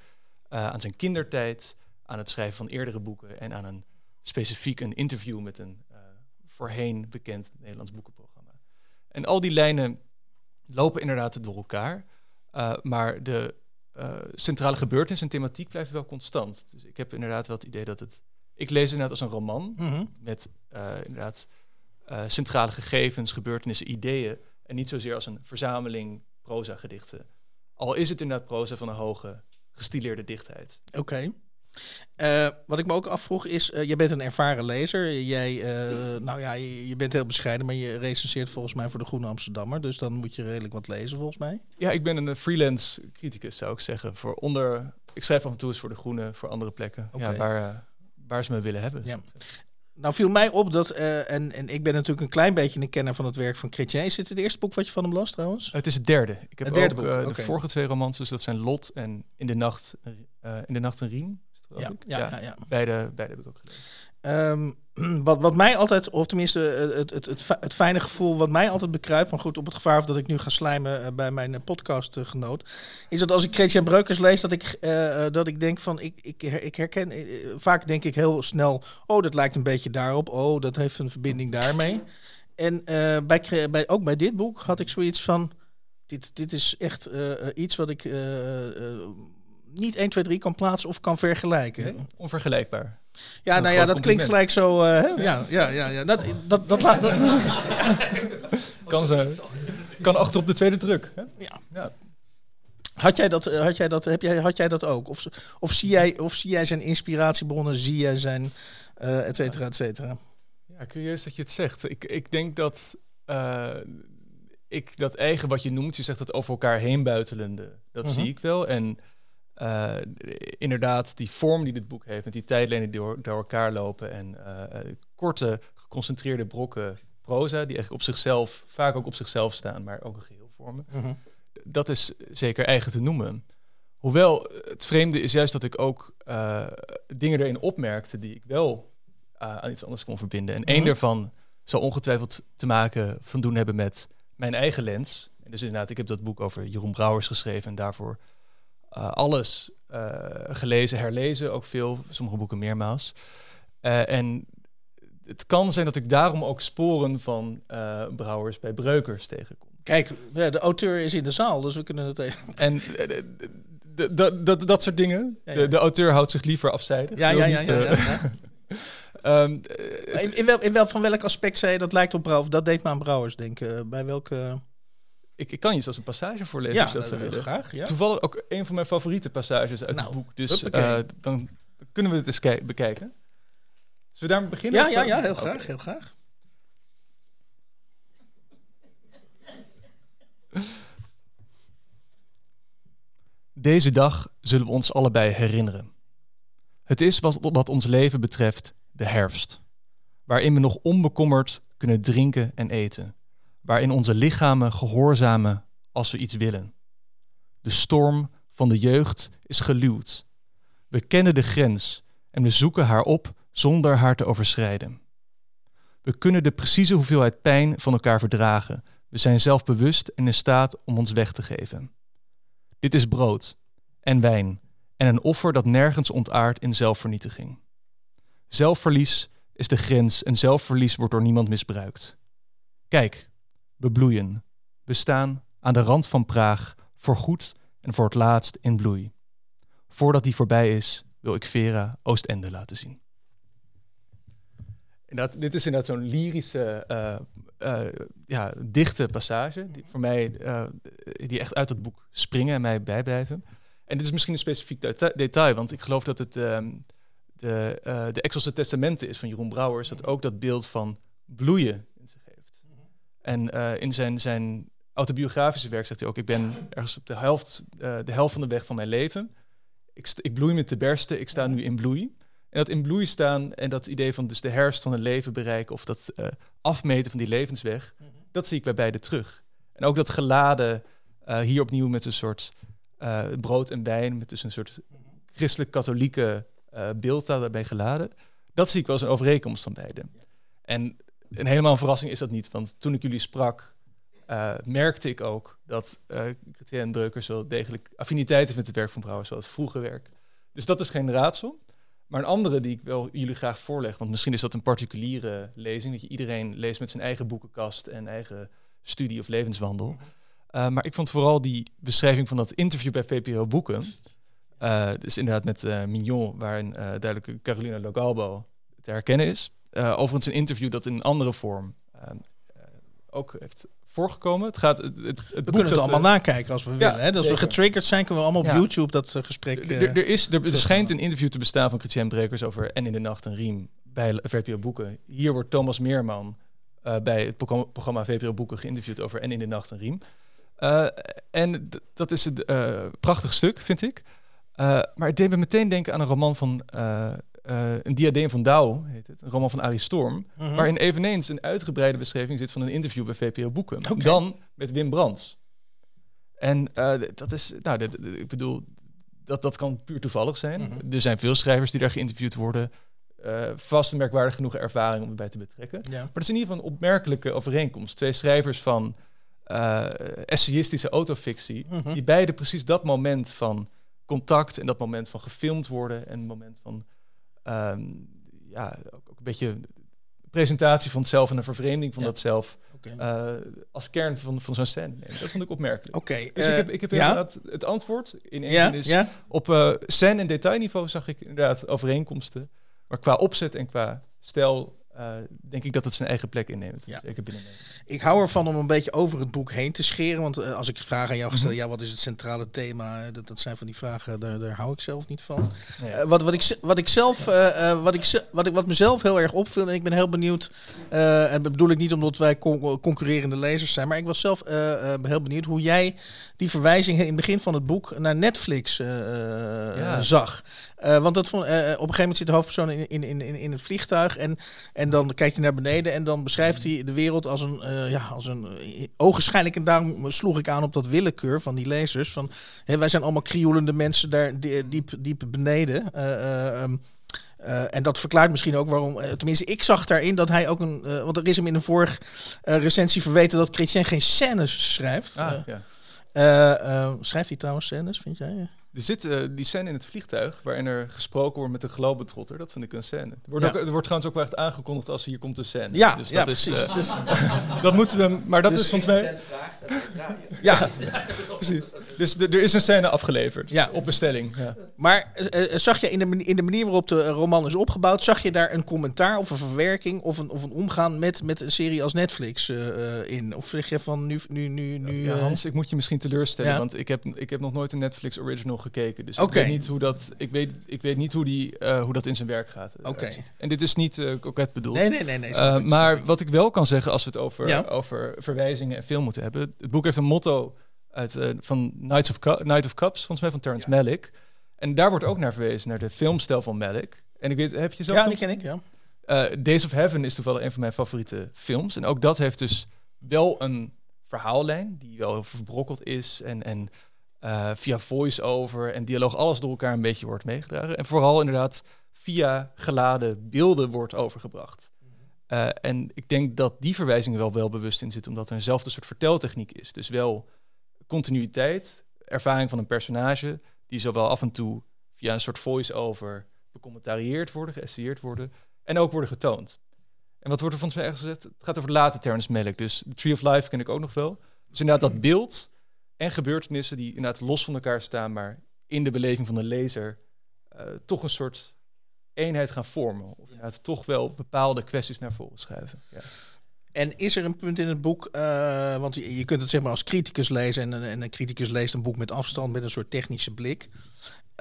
[SPEAKER 9] Aan zijn kindertijd, aan het schrijven van eerdere boeken en aan een specifiek een interview met een voorheen bekend Nederlands boekenprogramma. En al die lijnen lopen inderdaad door elkaar. Uh, maar de uh, centrale gebeurtenis en thematiek blijven wel constant. Dus ik heb inderdaad wel het idee dat het... Ik lees het inderdaad als een roman
[SPEAKER 2] Mhm.
[SPEAKER 9] mm -hmm. met inderdaad centrale gegevens, gebeurtenissen, ideeën. En niet zozeer als een verzameling proza-gedichten. Al is het inderdaad proza van een hoge, gestileerde dichtheid.
[SPEAKER 2] Oké. Okay. Uh, wat ik me ook afvroeg is, uh, jij bent een ervaren lezer. Jij, uh, nou ja, je, je, bent heel bescheiden, maar je recenseert volgens mij voor de Groene Amsterdammer. Dus dan moet je redelijk wat lezen volgens mij.
[SPEAKER 9] Ja, ik ben een freelance criticus zou ik zeggen. Voor onder, ik schrijf af en toe eens voor de Groene, voor andere plekken. Okay. Ja, waar, waar ze me willen hebben.
[SPEAKER 2] Ja. Nou viel mij op dat, en, en ik ben natuurlijk een klein beetje een kenner van het werk van Chrétien. Is dit het eerste boek wat je van hem las trouwens?
[SPEAKER 9] Het is het derde. Ik heb
[SPEAKER 2] het derde
[SPEAKER 9] ook
[SPEAKER 2] boek.
[SPEAKER 9] de
[SPEAKER 2] Okay.
[SPEAKER 9] vorige twee romans, dus dat zijn Lot en In de Nacht, in de nacht een Riem.
[SPEAKER 2] Ja, ja, ja, ja.
[SPEAKER 9] Beide, beide heb ik ook gelezen.
[SPEAKER 2] Um, wat, wat mij altijd, of tenminste het, het, het, het, fijne gevoel wat mij altijd bekruipt, maar goed, op het gevaar of dat ik nu ga slijmen bij mijn podcastgenoot, is dat als ik Christian Breukers lees, dat ik, uh, dat ik denk van, ik, ik, ik herken, uh, vaak denk ik heel snel, oh, dat lijkt een beetje daarop, oh, dat heeft een verbinding daarmee. En uh, bij, bij, ook bij dit boek had ik zoiets van, dit, dit is echt iets wat ik niet 1, 2, 3 kan plaatsen of kan vergelijken.
[SPEAKER 9] Nee, onvergelijkbaar.
[SPEAKER 2] Ja, nou ja, dat klinkt gelijk zo. Uh, hè? Ja, ja, ja, ja. Dat, dat, dat, laat.
[SPEAKER 9] Kan, ze, kan achter op de tweede druk. Hè?
[SPEAKER 2] Ja.
[SPEAKER 9] ja.
[SPEAKER 2] Had jij dat, had jij dat, heb jij, had jij dat ook? Of, of, zie jij, of zie jij zijn inspiratiebronnen, zie jij zijn, uh, et cetera, et cetera?
[SPEAKER 9] Ja, curieus dat je het zegt. Ik, ik denk dat uh, ik dat eigen wat je noemt, je zegt dat over elkaar heen buitelende, dat uh -huh. zie ik wel. En uh, inderdaad, die vorm die dit boek heeft, met die tijdlijnen die door, door elkaar lopen en uh, korte, geconcentreerde brokken proza, die eigenlijk op zichzelf, vaak ook op zichzelf staan, maar ook een geheel vormen.
[SPEAKER 2] Mhm.
[SPEAKER 9] Dat is zeker eigen te noemen. Hoewel het vreemde is juist dat ik ook uh, dingen erin opmerkte die ik wel aan iets anders kon verbinden. En één daarvan zou ongetwijfeld te maken van doen hebben met mijn eigen lens. En dus inderdaad, ik heb dat boek over Jeroen Brouwers geschreven en daarvoor uh, alles uh, gelezen, herlezen, ook veel, sommige boeken meermaals. Uh, en het kan zijn dat ik daarom ook sporen van Brouwers bij Breukers tegenkom.
[SPEAKER 2] Kijk, de auteur is in de zaal, dus we kunnen het even.
[SPEAKER 9] En dat, dat soort dingen. Ja, ja. De, de, auteur houdt zich liever afzijdig.
[SPEAKER 2] Ja, ja, ja. ja, ja
[SPEAKER 9] um,
[SPEAKER 2] in, in, wel, in wel, van welk aspect zei je dat lijkt op Brouwers? Dat deed me aan Brouwers denken. Bij welke.
[SPEAKER 9] Ik, ik kan je zelfs een passage voorlezen.
[SPEAKER 2] Ja,
[SPEAKER 9] als dat
[SPEAKER 2] dat
[SPEAKER 9] willen.
[SPEAKER 2] graag. Ja.
[SPEAKER 9] Toevallig ook een van mijn favoriete passages uit
[SPEAKER 2] nou,
[SPEAKER 9] het boek. Dus uh, dan kunnen we het eens bekijken. Zullen we daarmee beginnen?
[SPEAKER 2] Ja, ja, ja, heel graag, okay. heel graag.
[SPEAKER 9] Deze dag zullen we ons allebei herinneren. Het is wat, wat ons leven betreft de herfst, waarin we nog onbekommerd kunnen drinken en eten waarin onze lichamen gehoorzamen als we iets willen. De storm van de jeugd is geluwd. We kennen de grens en we zoeken haar op zonder haar te overschrijden. We kunnen de precieze hoeveelheid pijn van elkaar verdragen. We zijn zelfbewust en in staat om ons weg te geven. Dit is brood en wijn en een offer dat nergens ontaart in zelfvernietiging. Zelfverlies is de grens en zelfverlies wordt door niemand misbruikt. Kijk, we bloeien. We staan aan de rand van Praag, voorgoed en voor het laatst in bloei. Voordat die voorbij is, wil ik Vera Oostende laten zien. Dit is inderdaad zo'n lyrische, uh, uh, ja, dichte passage, die voor mij uh, die echt uit het boek springen en mij bijblijven. En dit is misschien een specifiek deta detail, want ik geloof dat het um, de, de Testamenten is van Jeroen Brouwers, dat ook dat beeld van bloeien en uh, in zijn, zijn autobiografische werk zegt hij ook, ik ben ergens op de helft, eh, de helft van de weg van mijn leven. Ik, ik bloei met de bersten, ik sta nu in bloei. En dat in bloei staan en dat idee van dus de herfst van een leven bereiken of dat eh, afmeten van die levensweg, dat zie ik bij beide terug. En ook dat geladen, eh, hier opnieuw met een soort eh, brood en wijn, met dus een soort christelijk-katholieke eh, beeld daarbij geladen. Dat zie ik wel als een overeenkomst van beide. En een helemaal een verrassing is dat niet, want toen ik jullie sprak, eh, merkte ik ook dat uh, Chrétien Breukers wel degelijk affiniteit heeft met het werk van Brouwers, zoals het vroege werk. Dus dat is geen raadsel. Maar een andere die ik wel jullie graag voorleg, want misschien is dat een particuliere lezing, dat je iedereen leest met zijn eigen boekenkast en eigen studie of levenswandel. Uh, maar ik vond vooral die beschrijving van dat interview bij VPRO Boeken, uh, dus inderdaad met Mignon, waarin duidelijk Carolina Logalbo te herkennen is. Overigens een interview dat in een andere vorm ook heeft voorgekomen. Het gaat, het, het, het
[SPEAKER 2] we kunnen het allemaal nakijken als we
[SPEAKER 9] ja,
[SPEAKER 2] willen. Hè? Dus als we getriggerd zijn, kunnen we allemaal op
[SPEAKER 9] Ja.
[SPEAKER 2] YouTube dat gesprek...
[SPEAKER 9] Er, is, er, er schijnt een interview te bestaan van Christian Brekers over En in de Nacht een Riem bij VPRO Boeken. Hier wordt Thomas Meerman bij het programma, VPRO Boeken geïnterviewd over En in de Nacht een Riem. En dat is een prachtig stuk, vind ik. Maar het deed me meteen denken aan een roman van uh, Een Diadeem van Douw, heet het. Een roman van Arie Storm.
[SPEAKER 2] Mhm.
[SPEAKER 9] -huh. Waarin eveneens een uitgebreide beschrijving zit van een interview bij VPRO Boeken. Okay. Dan met Wim Brands. En uh, dat is, nou, dit, dit, ik bedoel, dat, dat kan puur toevallig zijn.
[SPEAKER 2] Mhm.
[SPEAKER 9] Er zijn veel schrijvers die daar geïnterviewd worden. Uh, vast een merkwaardig genoeg ervaring om erbij te betrekken.
[SPEAKER 2] Ja.
[SPEAKER 9] Maar het is in ieder geval een opmerkelijke overeenkomst. Twee schrijvers van uh, essayistische autofictie,
[SPEAKER 2] Mhm.
[SPEAKER 9] die beide precies dat moment van contact en dat moment van gefilmd worden en het moment van um, ja, ook, ook, een beetje presentatie van het zelf en een vervreemding van
[SPEAKER 2] ja.
[SPEAKER 9] dat zelf
[SPEAKER 2] okay.
[SPEAKER 9] uh, als kern van, van zo'n scène. Dat vond ik opmerkelijk.
[SPEAKER 2] Oké. Okay,
[SPEAKER 9] dus uh, ik heb, ik heb
[SPEAKER 2] ja?
[SPEAKER 9] inderdaad het antwoord in één
[SPEAKER 2] ja?
[SPEAKER 9] is
[SPEAKER 2] ja?
[SPEAKER 9] op uh, scène en detailniveau zag ik inderdaad overeenkomsten, maar qua opzet en qua stijl uh, denk ik dat het zijn eigen plek inneemt.
[SPEAKER 2] Ja.
[SPEAKER 9] Zeker binnen
[SPEAKER 2] Ik hou ervan om een beetje over het boek heen te scheren. Want uh, als ik vragen aan jou stel, ja, wat is het centrale thema? Dat, dat zijn van die vragen, daar, daar hou ik zelf niet van. Nee. Uh, wat, wat, ik, wat ik zelf, wat, ik, wat, ik, wat mezelf heel erg opviel, en ik ben heel benieuwd, en dat bedoel ik niet omdat wij con concurrerende lezers zijn, maar ik was zelf heel benieuwd hoe jij die verwijzing in het begin van het boek naar Netflix ja. zag. want dat vond, op een gegeven moment zit de hoofdpersoon in, in, in, in het vliegtuig en, en dan kijkt hij naar beneden en dan beschrijft hij de wereld als een, ja, als een ogenschijnlijk. En daarom sloeg ik aan op dat willekeur van die lezers. Van, wij zijn allemaal krioelende mensen daar diep, diep beneden. Um, uh, en dat verklaart misschien ook waarom. Uh, tenminste, ik zag daarin dat hij ook een. Uh, want er is hem in een vorige recensie verweten dat Chrétien geen scènes schrijft.
[SPEAKER 9] Ah, ja.
[SPEAKER 2] Schrijft hij trouwens scènes, vind jij?
[SPEAKER 9] Er zit uh, die scène in het vliegtuig waarin er gesproken wordt met een globetrotter. Dat vind ik een scène. Er wordt,
[SPEAKER 2] ja.
[SPEAKER 9] ook, er wordt trouwens ook wel echt aangekondigd als hier komt een scène.
[SPEAKER 2] Ja,
[SPEAKER 9] dus
[SPEAKER 2] ja
[SPEAKER 9] dat is,
[SPEAKER 2] precies.
[SPEAKER 9] Uh,
[SPEAKER 2] dus,
[SPEAKER 9] dat moeten we. Maar dat
[SPEAKER 3] dus
[SPEAKER 9] is volgens mij.
[SPEAKER 2] Ja,
[SPEAKER 9] precies. Dus er is een scène afgeleverd.
[SPEAKER 2] Ja.
[SPEAKER 9] Op bestelling. Ja.
[SPEAKER 2] Maar uh, zag je in de, in de manier waarop de roman is opgebouwd, zag je daar een commentaar of een verwerking of een, of een omgaan met, met een serie als Netflix uh, in? Of zeg je van nu. nu, nu, nu
[SPEAKER 9] ja, Hans, ik moet je misschien teleurstellen,
[SPEAKER 2] ja?
[SPEAKER 9] want ik heb, ik heb nog nooit een Netflix original gekeken. Dus
[SPEAKER 2] okay.
[SPEAKER 9] ik weet niet hoe dat. Ik weet, ik weet niet hoe, die, uh, hoe dat in zijn werk gaat.
[SPEAKER 2] Oké. Okay.
[SPEAKER 9] En dit is niet uh, koket bedoeld.
[SPEAKER 2] Nee, nee, nee. nee
[SPEAKER 9] uh, maar wat ik wel kan zeggen als we het over,
[SPEAKER 2] ja?
[SPEAKER 9] over verwijzingen en film moeten hebben. Het boek heeft een motto uit, van Knights of Night of Cups, volgens mij van Terrence ja. Malick. En daar wordt ook naar verwezen, naar de filmstijl van Malick. En ik weet, heb je zo?
[SPEAKER 2] Ja, die ken ik, ja.
[SPEAKER 9] Days of Heaven is toevallig een van mijn favoriete films. En ook dat heeft dus wel een verhaallijn die wel verbrokkeld is en, en uh, via voice-over en dialoog alles door elkaar een beetje wordt meegedragen. En vooral inderdaad via geladen beelden wordt overgebracht. Uh, en ik denk dat die verwijzing wel wel bewust in zit, omdat er eenzelfde soort verteltechniek is. Dus wel continuïteit, ervaring van een personage, die zowel af en toe via een soort voice-over becommentarieerd worden, geësseerd worden, en ook worden getoond. En wat wordt er volgens mij ergens gezegd? Het gaat over de late Terrence Malick. Dus The Tree of Life ken ik ook nog wel. Dus inderdaad dat beeld en gebeurtenissen die inderdaad los van elkaar staan, maar in de beleving van de lezer uh, toch een soort eenheid gaan vormen. Of inderdaad toch wel bepaalde kwesties naar voren schuiven. Ja.
[SPEAKER 2] En is er een punt in het boek, uh, want je, je, kunt het zeg maar als criticus lezen en, en een criticus leest een boek met afstand, met een soort technische blik.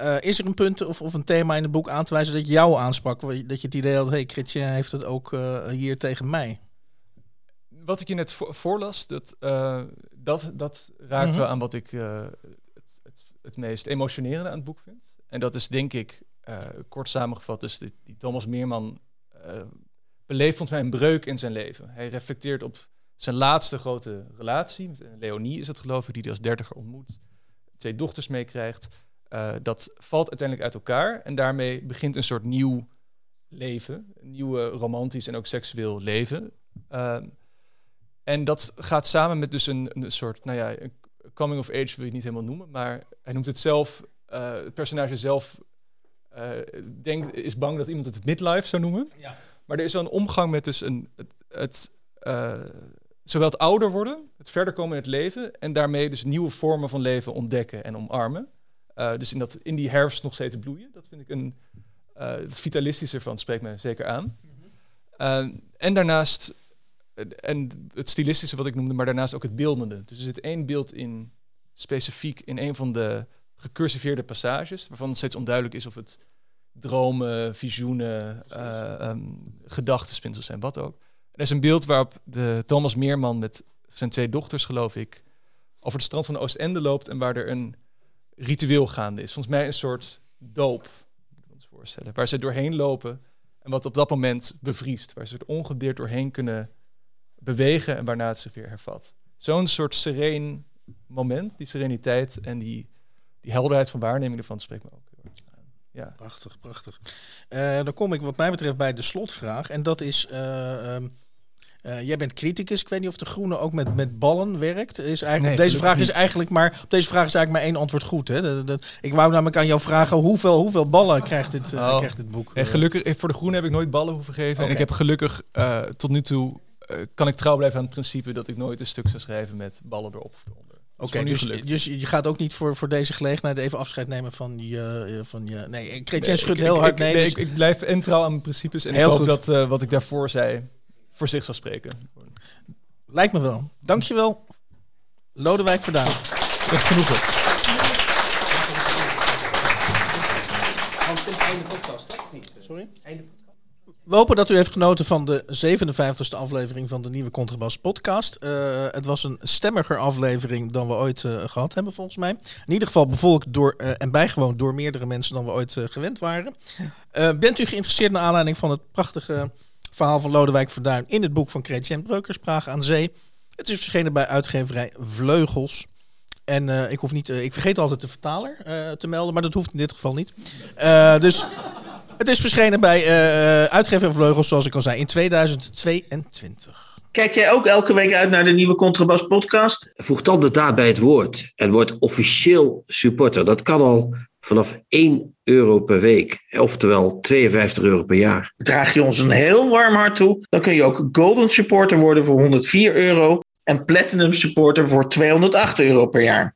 [SPEAKER 2] Uh, is er een punt of, of een thema in het boek aan te wijzen dat jou aansprak? Dat je het idee had, hé, hey, Chrétien heeft het ook uh, hier tegen mij.
[SPEAKER 9] Wat ik je net vo voorlas, dat, dat, dat raakt
[SPEAKER 2] Mhm.
[SPEAKER 9] wel aan wat ik eh, het, het, het meest emotionerende aan het boek vind. En dat is denk ik, eh, kort samengevat, dus die, die Thomas Meerman eh, beleeft volgens mij een breuk in zijn leven. Hij reflecteert op zijn laatste grote relatie. Met, Leonie is het geloof ik, die hij als dertiger ontmoet. Twee dochters meekrijgt. Dat valt uiteindelijk uit elkaar. En daarmee begint een soort nieuw leven. Een nieuw eh, romantisch en ook seksueel leven. En dat gaat samen met dus een, een soort, nou ja, een coming of age wil je het niet helemaal noemen, maar hij noemt het zelf, eh, het personage zelf eh, denkt, is bang dat iemand het midlife zou noemen.
[SPEAKER 2] Ja.
[SPEAKER 9] Maar er is wel een omgang met dus een, het, het eh, zowel het ouder worden, het verder komen in het leven en daarmee dus nieuwe vormen van leven ontdekken en omarmen. Dus in, dat, in die herfst nog steeds bloeien. Dat vind ik een, het vitalistische van spreekt mij zeker aan. Eh, en daarnaast, en het stilistische wat ik noemde, maar daarnaast ook het beeldende. Dus er zit één beeld in, specifiek in een van de gecursiveerde passages, waarvan het steeds onduidelijk is of het dromen, visioenen, eh um, gedachtenspinsels zijn, wat ook. Er is een beeld waarop de Thomas Meerman met zijn twee dochters, geloof ik, over het strand van de Oostende loopt en waar er een ritueel gaande is. Volgens mij een soort doop, moet ik ons voorstellen, waar ze doorheen lopen en wat op dat moment bevriest, waar ze er ongedeerd doorheen kunnen bewegen en waarna het zich weer hervat. Zo'n soort sereen moment, die sereniteit en die, die helderheid van waarneming ervan spreekt me ook. Ja.
[SPEAKER 2] Prachtig, prachtig. Eh, dan kom ik wat mij betreft bij de slotvraag. En dat is, eh, ehm, eh, jij bent criticus. Ik weet niet of de Groene ook met, met ballen werkt. Is eigenlijk,
[SPEAKER 9] Nee,
[SPEAKER 2] op deze vraag is eigenlijk maar, op deze vraag is eigenlijk maar één antwoord goed. Hè? De- de- ik wou namelijk aan jou vragen, hoeveel, hoeveel ballen krijgt dit,
[SPEAKER 9] Oh.
[SPEAKER 2] krijgt dit boek?
[SPEAKER 9] En gelukkig, voor de groene heb ik nooit ballen hoeven geven. En ik heb gelukkig eh, tot nu toe, kan ik trouw blijven aan het principe dat ik nooit een stuk zou schrijven met ballen erop of eronder.
[SPEAKER 2] Oké, dus, dus je gaat ook niet voor, voor deze gelegenheid even afscheid nemen van je... eh, Van je nee, Chrétien
[SPEAKER 9] Nee,
[SPEAKER 2] schudt
[SPEAKER 9] ik-
[SPEAKER 2] heel
[SPEAKER 9] ik-
[SPEAKER 2] hard
[SPEAKER 9] ik,
[SPEAKER 2] nee.
[SPEAKER 9] nee,
[SPEAKER 2] dus-
[SPEAKER 9] ik, ik blijf en trouw aan mijn principes. En
[SPEAKER 2] Heel
[SPEAKER 9] ik hoop
[SPEAKER 2] goed.
[SPEAKER 9] dat eh, wat ik daarvoor zei voor zich zal spreken.
[SPEAKER 2] Lijkt me wel. Dankjewel, Lodewijk Verdaan.
[SPEAKER 9] Met genoegen.
[SPEAKER 3] Hans, dit is einde podcast, toch? Niet?
[SPEAKER 2] Sorry?
[SPEAKER 3] Einde
[SPEAKER 2] hopen dat u heeft genoten van de 57e aflevering van de nieuwe Contrabas podcast. Eh, het was een stemmiger aflevering dan we ooit eh, gehad hebben, volgens mij. In ieder geval bevolkt door eh, en bijgewoond door meerdere mensen dan we ooit gewend waren. Bent u geïnteresseerd naar aanleiding van het prachtige verhaal van Lodewijk Verduin in het boek van Chrétien Breukers, Praag aan Zee? Het is verschenen bij uitgeverij Vleugels. En ik hoef niet, ik vergeet altijd de vertaler te melden, maar dat hoeft in dit geval niet. Dus het is verschenen bij eh uitgever Vleugels, zoals ik al zei, in 2022.
[SPEAKER 10] Kijk jij ook elke week uit naar de nieuwe Contrabas podcast?
[SPEAKER 11] Voeg dan de daad bij het woord en word officieel supporter. Dat kan al vanaf 1 euro per week, oftewel 52 euro per jaar.
[SPEAKER 10] Draag je ons een heel warm hart toe, dan kun je ook Golden Supporter worden voor 104 euro en Platinum Supporter voor 208 euro per jaar.